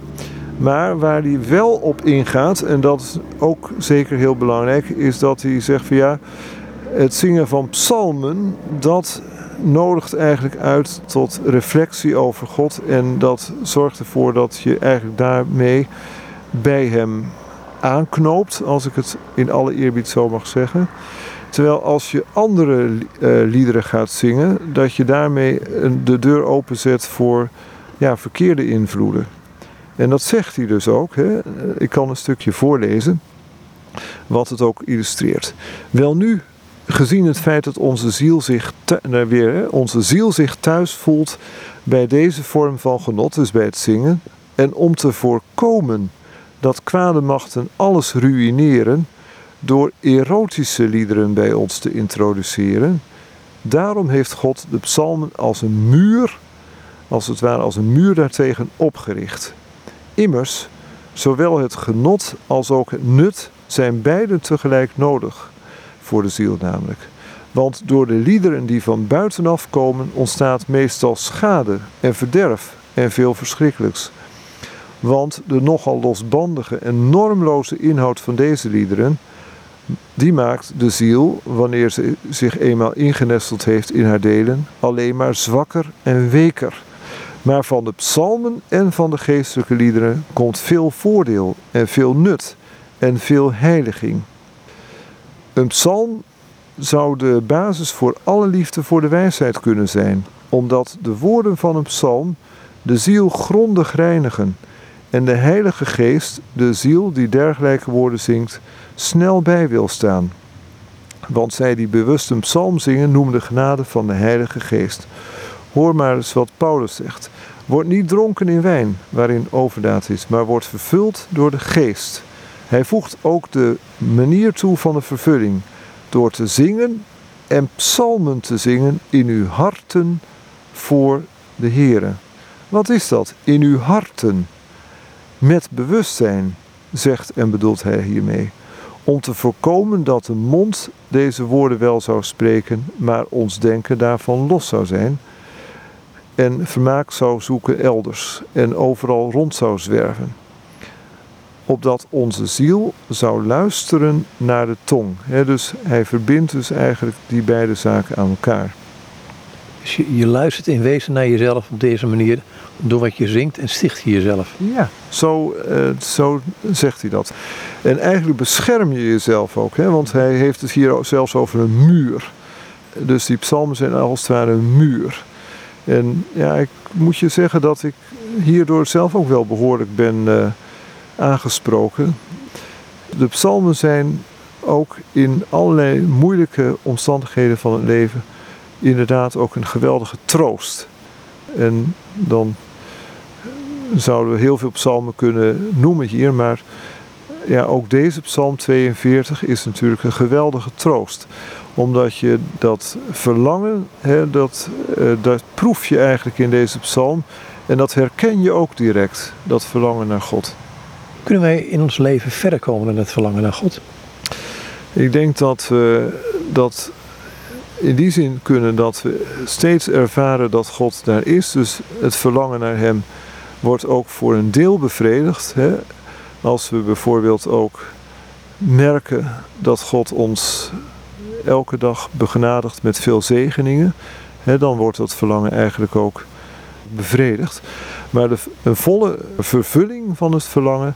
Maar waar hij wel op ingaat, en dat is ook zeker heel belangrijk, is dat hij zegt van ja, het zingen van psalmen, dat nodigt eigenlijk uit tot reflectie over God. En dat zorgt ervoor dat je eigenlijk daarmee bij hem aanknoopt, als ik het in alle eerbied zo mag zeggen. Terwijl als je andere uh, liederen gaat zingen, dat je daarmee de deur openzet voor ja, verkeerde invloeden. En dat zegt hij dus ook. Hè. Ik kan een stukje voorlezen, wat het ook illustreert. Wel nu, gezien het feit dat onze ziel zich, nou weer, onze ziel zich thuis voelt bij deze vorm van genot, dus bij het zingen, en om te voorkomen dat kwade machten alles ruïneren door erotische liederen bij ons te introduceren, daarom heeft God de psalmen als een muur, als het ware als een muur daartegen opgericht. Immers, zowel het genot als ook het nut zijn beide tegelijk nodig voor de ziel namelijk. Want door de liederen die van buitenaf komen ontstaat meestal schade en verderf en veel verschrikkelijks. Want de nogal losbandige en normloze inhoud van deze liederen, die maakt de ziel, wanneer ze zich eenmaal ingenesteld heeft in haar delen, alleen maar zwakker en weker. Maar van de psalmen en van de geestelijke liederen komt veel voordeel en veel nut en veel heiliging. Een psalm zou de basis voor alle liefde voor de wijsheid kunnen zijn, omdat de woorden van een psalm de ziel grondig reinigen en de Heilige Geest, de ziel die dergelijke woorden zingt, snel bij wil staan. Want zij die bewust een psalm zingen, noemen de genade van de Heilige Geest. Hoor maar eens wat Paulus zegt. Word niet dronken in wijn, waarin overdaad is, maar word vervuld door de Geest. Hij voegt ook de manier toe van de vervulling, door te zingen en psalmen te zingen in uw harten voor de Heere. Wat is dat? In uw harten. Met bewustzijn, zegt en bedoelt hij hiermee. Om te voorkomen dat de mond deze woorden wel zou spreken, maar ons denken daarvan los zou zijn. En vermaak zou zoeken elders en overal rond zou zwerven opdat onze ziel zou luisteren naar de tong. dus hij verbindt dus eigenlijk die beide zaken aan elkaar. Dus je, je, luistert in wezen naar jezelf op deze manier, door wat je zingt en sticht je jezelf. Ja, zo, uh, zo zegt hij dat. En eigenlijk bescherm je jezelf ook, hè, want hij heeft het hier zelfs over een muur. dus die psalmen zijn als het ware een muur. En ja, ik moet je zeggen dat ik hierdoor zelf ook wel behoorlijk ben uh, aangesproken. De psalmen zijn ook in allerlei moeilijke omstandigheden van het leven inderdaad ook een geweldige troost. En dan zouden we heel veel psalmen kunnen noemen hier, maar ja, ook deze psalm 42 is natuurlijk een geweldige troost. Omdat je dat verlangen, hè, dat, uh, dat proef je eigenlijk in deze psalm. En dat herken je ook direct, dat verlangen naar God. Kunnen wij in ons leven verder komen dan het verlangen naar God? Ik denk dat we dat in die zin kunnen dat we steeds ervaren dat God daar is. Dus het verlangen naar Hem wordt ook voor een deel bevredigd. Hè? Als we bijvoorbeeld ook merken dat God ons elke dag begenadigt met veel zegeningen, hè, dan wordt dat verlangen eigenlijk ook bevredigd. Maar de, een volle vervulling van het verlangen,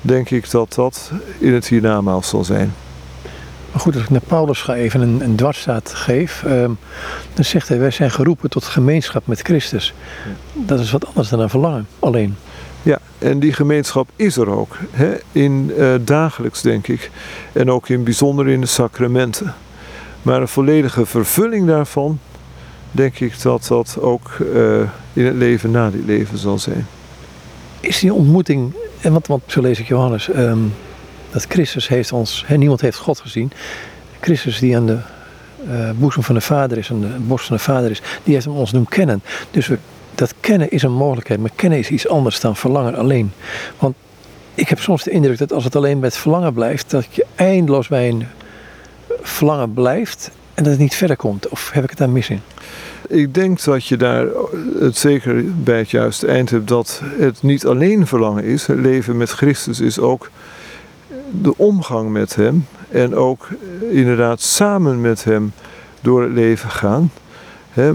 denk ik dat dat in het hiernamaals zal zijn. Maar goed, als ik naar Paulus ga even een, een dwarsstaat geef, ehm, dan zegt hij, wij zijn geroepen tot gemeenschap met Christus. Dat is wat anders dan een verlangen, alleen. Ja, en die gemeenschap is er ook. Hè? In uh, dagelijks, denk ik. En ook in bijzonder in de sacramenten. Maar een volledige vervulling daarvan, denk ik dat dat ook uh, in het leven na dit leven zal zijn. Is die ontmoeting, en wat, want zo lees ik Johannes, um, dat Christus heeft ons, hè, niemand heeft God gezien. Christus die aan de uh, boezem van de Vader is, aan de borst van de Vader is, die heeft hem ons doen kennen. Dus dat kennen is een mogelijkheid, maar kennen is iets anders dan verlangen alleen. Want ik heb soms de indruk dat als het alleen het verlangen blijft, dat je eindeloos bij een verlangen blijft en dat het niet verder komt. Of heb ik het daar mis in? Ik denk dat je daar het zeker bij het juiste eind hebt dat het niet alleen verlangen is. Het leven met Christus is ook de omgang met Hem en ook inderdaad samen met Hem door het leven gaan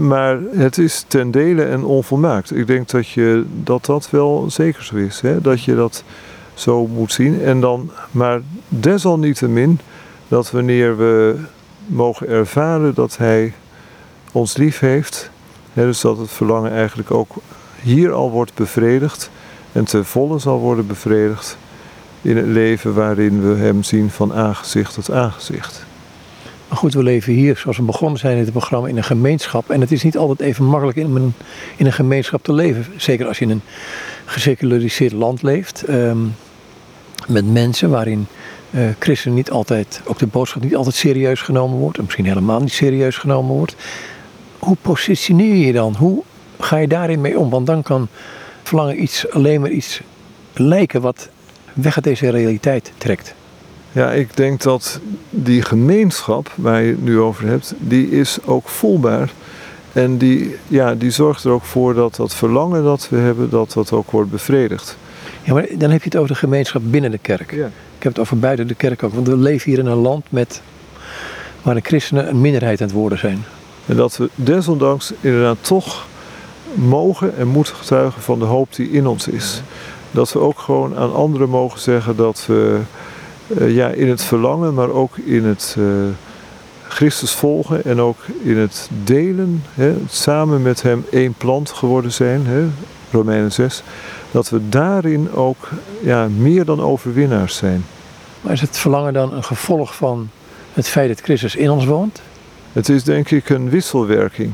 maar het is ten dele en onvolmaakt. Ik denk dat je, dat, dat wel zeker zo is. Dat je dat zo moet zien. En dan, maar desalniettemin dat wanneer we mogen ervaren dat Hij ons lief heeft. dus dat het verlangen eigenlijk ook hier al wordt bevredigd. En ten volle zal worden bevredigd in het leven waarin we Hem zien van aangezicht tot aangezicht. Maar goed, we leven hier, zoals we begonnen zijn in het programma, in een gemeenschap. En het is niet altijd even makkelijk in een, in een gemeenschap te leven. Zeker als je in een geseculariseerd land leeft. Ehm, met mensen waarin uh, christen niet altijd, ook de boodschap niet altijd serieus genomen wordt. En misschien helemaal niet serieus genomen wordt. Hoe positioneer je je dan? Hoe ga je daarin mee om? Want dan kan verlangen iets, alleen maar iets lijken wat weg uit deze realiteit trekt. Ja, ik denk dat die gemeenschap waar je het nu over hebt, die is ook voelbaar. En die, ja, die zorgt er ook voor dat dat verlangen dat we hebben, dat dat ook wordt bevredigd. Ja, maar dan heb je het over de gemeenschap binnen de kerk. Ja. Ik heb het over buiten de kerk ook. Want we leven hier in een land met, waar de christenen een minderheid aan het worden zijn. En dat we desondanks inderdaad toch mogen en moeten getuigen van de hoop die in ons is. Dat we ook gewoon aan anderen mogen zeggen dat we uh, ja, in het verlangen, maar ook in het uh, Christus volgen en ook in het delen, hè, samen met Hem één plant geworden zijn, hè, Romeinen 6, dat we daarin ook ja, meer dan overwinnaars zijn. Maar is het verlangen dan een gevolg van het feit dat Christus in ons woont? Het is denk ik een wisselwerking.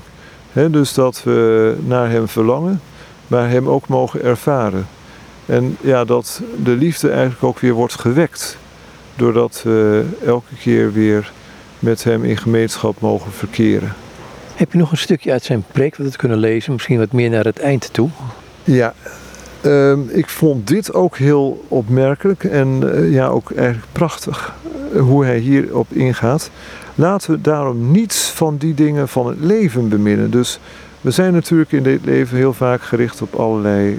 Dus dat we naar Hem verlangen, maar Hem ook mogen ervaren. En ja, dat de liefde eigenlijk ook weer wordt gewekt doordat we elke keer weer met hem in gemeenschap mogen verkeren. Heb je nog een stukje uit zijn preek wat we kunnen lezen, misschien wat meer naar het eind toe? Ja, ehm, ik vond dit ook heel opmerkelijk en eh, ja, ook eigenlijk prachtig uh, hoe hij hierop ingaat. Laten we daarom niets van die dingen van het leven beminnen. Dus we zijn natuurlijk in dit leven heel vaak gericht op allerlei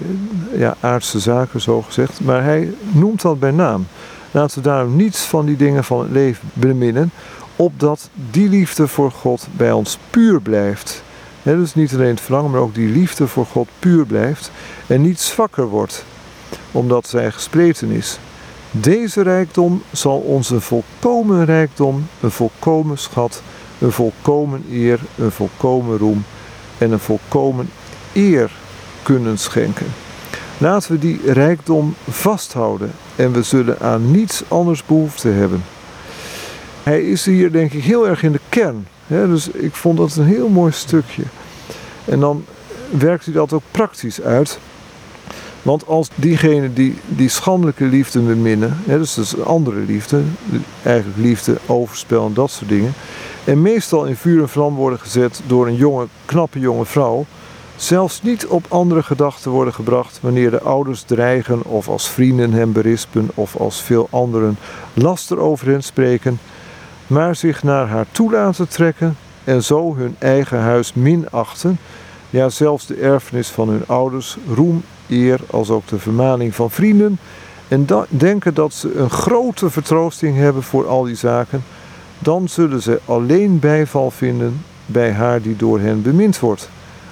ja, aardse zaken, zo gezegd. Maar hij noemt dat bij naam. Laten we daarom niets van die dingen van het leven beminnen, opdat die liefde voor God bij ons puur blijft. He, dus niet alleen het verlangen, maar ook die liefde voor God puur blijft en niet zwakker wordt, omdat zij gespleten is. Deze rijkdom zal onze volkomen rijkdom, een volkomen schat, een volkomen eer, een volkomen roem en een volkomen eer kunnen schenken. Laten we die rijkdom vasthouden en we zullen aan niets anders behoefte hebben. Hij is hier denk ik heel erg in de kern. Dus ik vond dat een heel mooi stukje. En dan werkt hij dat ook praktisch uit. Want als diegenen die die schandelijke liefde beminnen, dus dat is andere liefde, eigenlijk liefde, overspel en dat soort dingen, en meestal in vuur en vlam worden gezet door een jonge, knappe jonge vrouw, zelfs niet op andere gedachten worden gebracht wanneer de ouders dreigen of als vrienden hem berispen of als veel anderen laster over hen spreken, maar zich naar haar toe laten trekken en zo hun eigen huis minachten, ja zelfs de erfenis van hun ouders, roem, eer als ook de vermaning van vrienden en denken dat ze een grote vertroosting hebben voor al die zaken, dan zullen ze alleen bijval vinden bij haar die door hen bemind wordt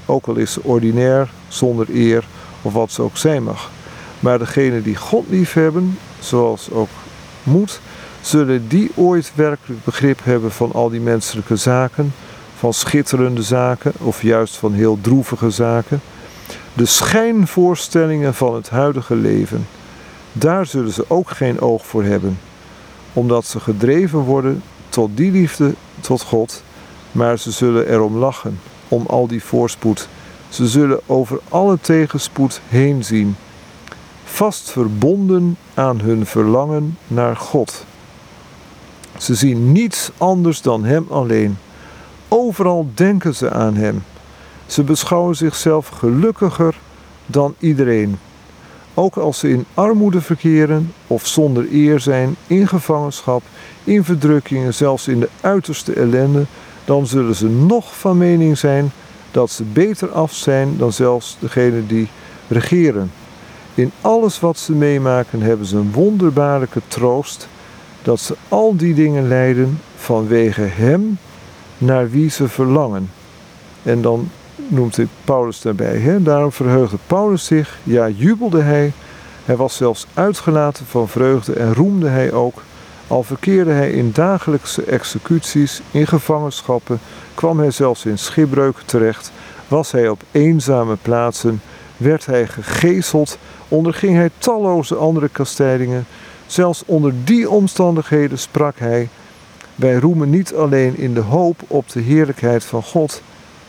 ook al is ze ordinair, zonder eer of wat ze ook zijn mag. Maar degenen die God lief hebben, zoals ook moet, zullen die ooit werkelijk begrip hebben van al die menselijke zaken, van schitterende zaken of juist van heel droevige zaken. De schijnvoorstellingen van het huidige leven, daar zullen ze ook geen oog voor hebben, omdat ze gedreven worden tot die liefde tot God, maar ze zullen erom lachen om al die voorspoed. Ze zullen over alle tegenspoed heen zien, vast verbonden aan hun verlangen naar God. Ze zien niets anders dan Hem alleen. Overal denken ze aan Hem. Ze beschouwen zichzelf gelukkiger dan iedereen. Ook als ze in armoede verkeren of zonder eer zijn, in gevangenschap, in verdrukkingen, zelfs in de uiterste ellende, dan zullen ze nog van mening zijn dat ze beter af zijn dan zelfs degene die regeren. In alles wat ze meemaken hebben ze een wonderbaarlijke troost dat ze al die dingen lijden vanwege Hem naar wie ze verlangen. En dan noemt hij Paulus daarbij. Hè? Daarom verheugde Paulus zich, ja jubelde hij. Hij was zelfs uitgelaten van vreugde en roemde hij ook al verkeerde hij in dagelijkse executies, in gevangenschappen, kwam hij zelfs in schipbreuken terecht, was hij op eenzame plaatsen, werd hij gegezeld, onderging hij talloze andere kastijdingen. Zelfs onder die omstandigheden sprak hij: Wij roemen niet alleen in de hoop op de heerlijkheid van God,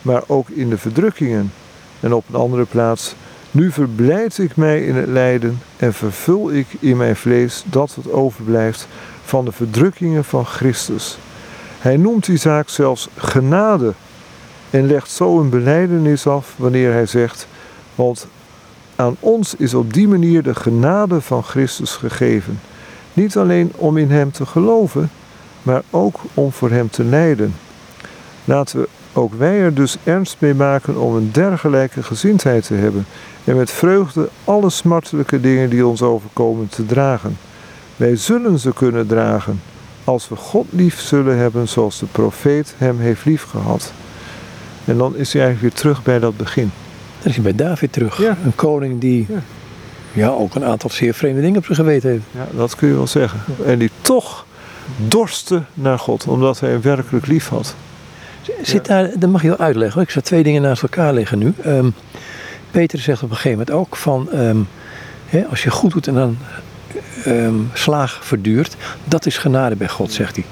maar ook in de verdrukkingen. En op een andere plaats: Nu verblijd ik mij in het lijden en vervul ik in mijn vlees dat wat overblijft van de verdrukkingen van Christus. Hij noemt die zaak zelfs genade en legt zo een beleidenis af wanneer hij zegt: Want aan ons is op die manier de genade van Christus gegeven. Niet alleen om in Hem te geloven, maar ook om voor Hem te lijden. Laten we ook wij er dus ernst mee maken om een dergelijke gezindheid te hebben en met vreugde alle smartelijke dingen die ons overkomen te dragen. Wij zullen ze kunnen dragen als we God lief zullen hebben zoals de profeet hem heeft lief gehad. En dan is hij eigenlijk weer terug bij dat begin. Dan is hij bij David terug. Een koning die ja. ja. ook een aantal zeer vreemde dingen op zijn geweten heeft. Ja, dat kun je wel zeggen. En die toch dorste naar God, omdat hij hem werkelijk lief had. Zit daar, dat mag je wel uitleggen. Ik zou twee dingen naast elkaar liggen nu. Um, Peter zegt op een gegeven moment ook van... Um, als je goed doet en dan um, slaag verduurt. Dat is genade bij God, zegt hij.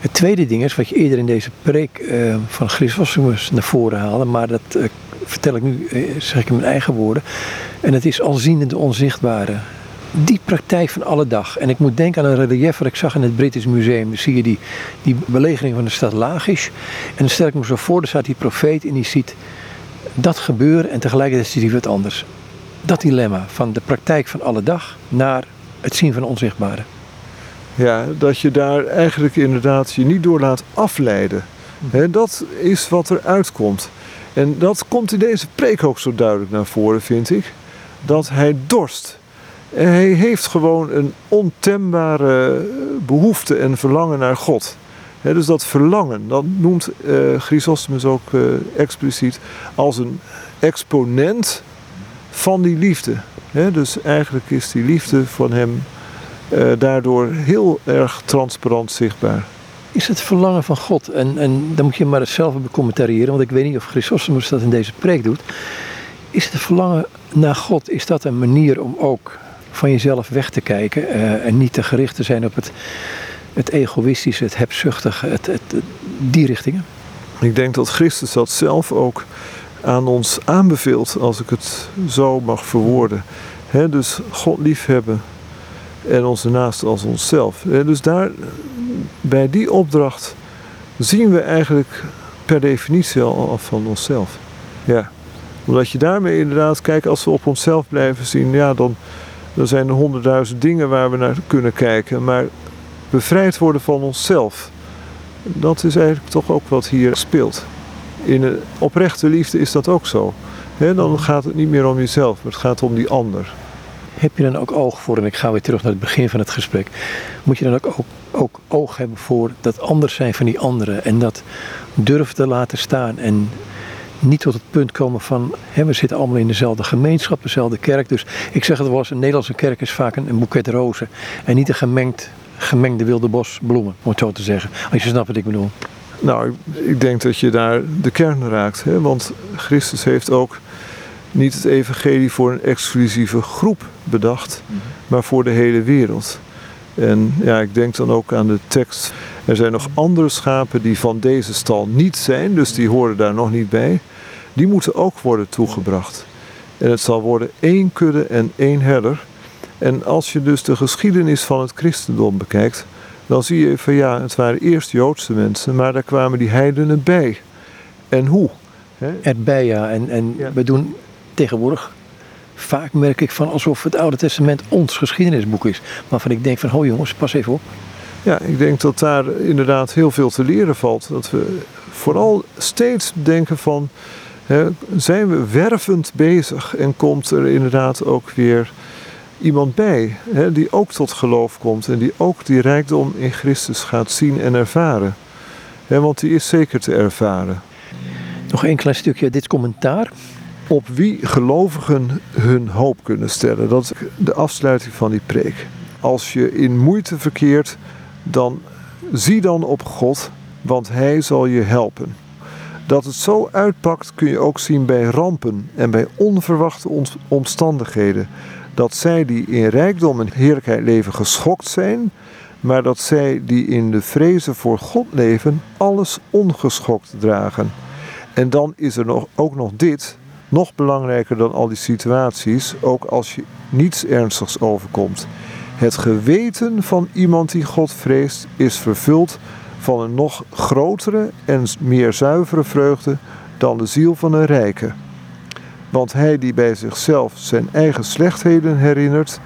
Het tweede ding is, wat je eerder in deze preek uh, van Christus naar voren haalde, maar dat uh, vertel ik nu, uh, zeg ik in mijn eigen woorden. En het is alziende de onzichtbare. Die praktijk van alle dag. En ik moet denken aan een relief wat ik zag in het British Museum. Dan zie je die, die belegering van de stad Lachish. En dan stel ik me zo voor, er staat die profeet en die ziet dat gebeuren en tegelijkertijd ziet hij wat anders. Dat dilemma van de praktijk van alle dag naar het zien van onzichtbare. Ja, dat je daar eigenlijk inderdaad je niet door laat afleiden. He, dat is wat er uitkomt. En dat komt in deze preek ook zo duidelijk naar voren, vind ik. Dat hij dorst. En hij heeft gewoon een ontembare behoefte en verlangen naar God. dus dat verlangen, dat noemt uh, Chrysostomus ook uh, expliciet als een exponent van die liefde dus eigenlijk is die liefde van hem uh, daardoor heel erg transparant zichtbaar. is het verlangen van God. En, en dan moet je maar zelf becommentariëren, want ik weet niet of Chrysostomus dat in deze preek doet. Is het verlangen naar God, is dat een manier om ook van jezelf weg te kijken eh, en niet te gericht te zijn op het, het egoïstische, het hebzuchtige, het, het, die richtingen? Ik denk dat Christus dat zelf ook aan ons aanbeveelt, als ik het zo mag verwoorden. dus God liefhebben en onze naaste als onszelf. dus daar, bij die opdracht zien we eigenlijk per definitie al af van onszelf. Ja. Omdat je daarmee inderdaad, kijk, als we op onszelf blijven zien, ja, dan, dan zijn er honderdduizend dingen waar we naar kunnen kijken. Maar bevrijd worden van onszelf, dat is eigenlijk toch ook wat hier speelt. In een oprechte liefde is dat ook zo. dan gaat het niet meer om jezelf, maar het gaat om die ander. Heb je dan ook oog voor, en ik ga weer terug naar het begin van het gesprek, moet je dan ook, ook, oog hebben voor dat anders zijn van die anderen en dat durven te laten staan en niet tot het punt komen van hè, we zitten allemaal in dezelfde gemeenschap, dezelfde kerk. Dus ik zeg het wel eens, een Nederlandse kerk is vaak een, een boeket rozen en niet een gemengd, gemengde wilde bosbloemen, om het zo te zeggen. Als je snapt wat ik bedoel. Nou, ik denk dat je daar de kern raakt. Hè? Want Christus heeft ook niet het evangelie voor een exclusieve groep bedacht, mhm. maar voor de hele wereld. En ja, ik denk dan ook aan de tekst. Er zijn nog andere schapen die van deze stal niet zijn, dus die horen daar nog niet bij. Die moeten ook worden toegebracht. En het zal worden één kudde en één herder. En als je dus de geschiedenis van het christendom bekijkt, dan zie je van ja, het waren eerst Joodse mensen, maar daar kwamen die heidenen bij. En hoe? Erbij, ja. En, en we doen tegenwoordig vaak merk ik van alsof het Oude Testament ons geschiedenisboek is. Waarvan ik denk van, ho jongens, pas even op. Ja, ik denk dat daar inderdaad heel veel te leren valt. Dat we vooral steeds denken van, hè, zijn we wervend bezig en komt er inderdaad ook weer iemand bij hè, die ook tot geloof komt en die ook die rijkdom in Christus gaat zien en ervaren. Hè, want die is zeker te ervaren. Nog een klein stukje dit commentaar. Op wie gelovigen hun hoop kunnen stellen. Dat is de afsluiting van die preek. Als je in moeite verkeert, dan zie dan op God, want Hij zal je helpen. Dat het zo uitpakt kun je ook zien bij rampen en bij onverwachte omstandigheden dat zij die in rijkdom en heerlijkheid leven geschokt zijn, maar dat zij die in de vrezen voor God leven, alles ongeschokt dragen. En dan is er nog, ook nog dit, nog belangrijker dan al die situaties, ook als je niets ernstigs overkomt. Het geweten van iemand die God vreest is vervuld van een nog grotere en meer zuivere vreugde dan de ziel van een rijke. Want hij die bij zichzelf zijn eigen slechtheden herinnert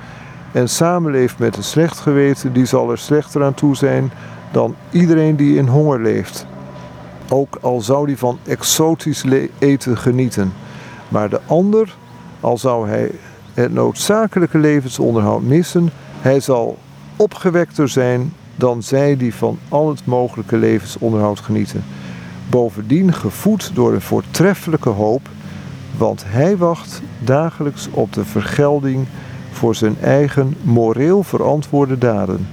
en samenleeft met een slecht geweten, die zal er slechter aan toe zijn dan iedereen die in honger leeft. Ook al zou die van exotisch eten genieten. Maar de ander, al zou hij het noodzakelijke levensonderhoud missen, hij zal opgewekter zijn dan zij die van al het mogelijke levensonderhoud genieten. Bovendien gevoed door een voortreffelijke hoop want hij wacht dagelijks op de vergelding voor zijn eigen moreel verantwoorde daden.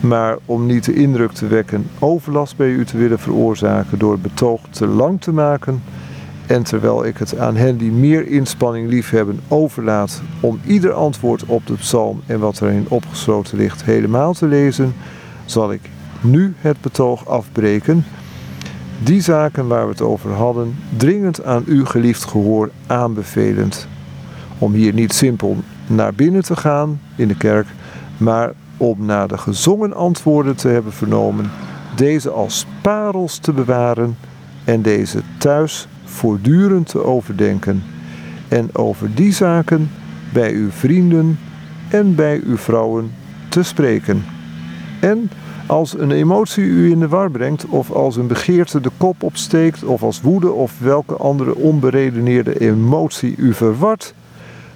Maar om niet de indruk te wekken overlast bij u te willen veroorzaken door het betoog te lang te maken, en terwijl ik het aan hen die meer inspanning liefhebben overlaat om ieder antwoord op de psalm en wat erin opgesloten ligt helemaal te lezen, zal ik nu het betoog afbreken die zaken waar we het over hadden, dringend aan u geliefd gehoor aanbevelend. Om hier niet simpel naar binnen te gaan in de kerk, maar om na de gezongen antwoorden te hebben vernomen, deze als parels te bewaren en deze thuis voortdurend te overdenken. En over die zaken bij uw vrienden en bij uw vrouwen te spreken. En als een emotie u in de war brengt, of als een begeerte de kop opsteekt, of als woede of welke andere onberedeneerde emotie u verwart,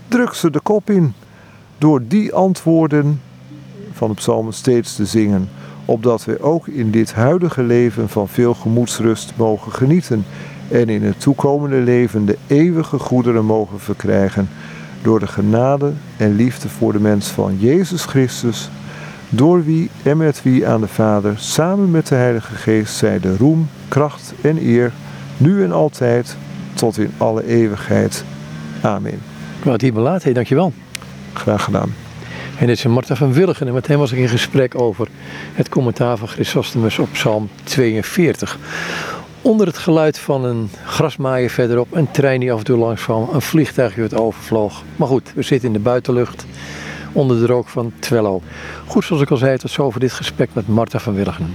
druk ze de kop in. Door die antwoorden van de psalmen steeds te zingen, opdat wij ook in dit huidige leven van veel gemoedsrust mogen genieten en in het toekomende leven de eeuwige goederen mogen verkrijgen door de genade en liefde voor de mens van Jezus Christus door wie en met wie aan de Vader, samen met de Heilige Geest, zij de roem, kracht en eer, nu en altijd, tot in alle eeuwigheid. Amen. Het hier belaten. Hey, dankjewel. Graag gedaan. En dit is Marta van Willigen en met hem was ik in gesprek over het commentaar van Chrysostomus op Psalm 42. Onder het geluid van een grasmaaier verderop, een trein die af en toe langs kwam, een vliegtuigje dat overvloog. Maar goed, we zitten in de buitenlucht onder de rook van Twello. Goed, zoals ik al zei, tot zover dit gesprek met Marta van Willigen.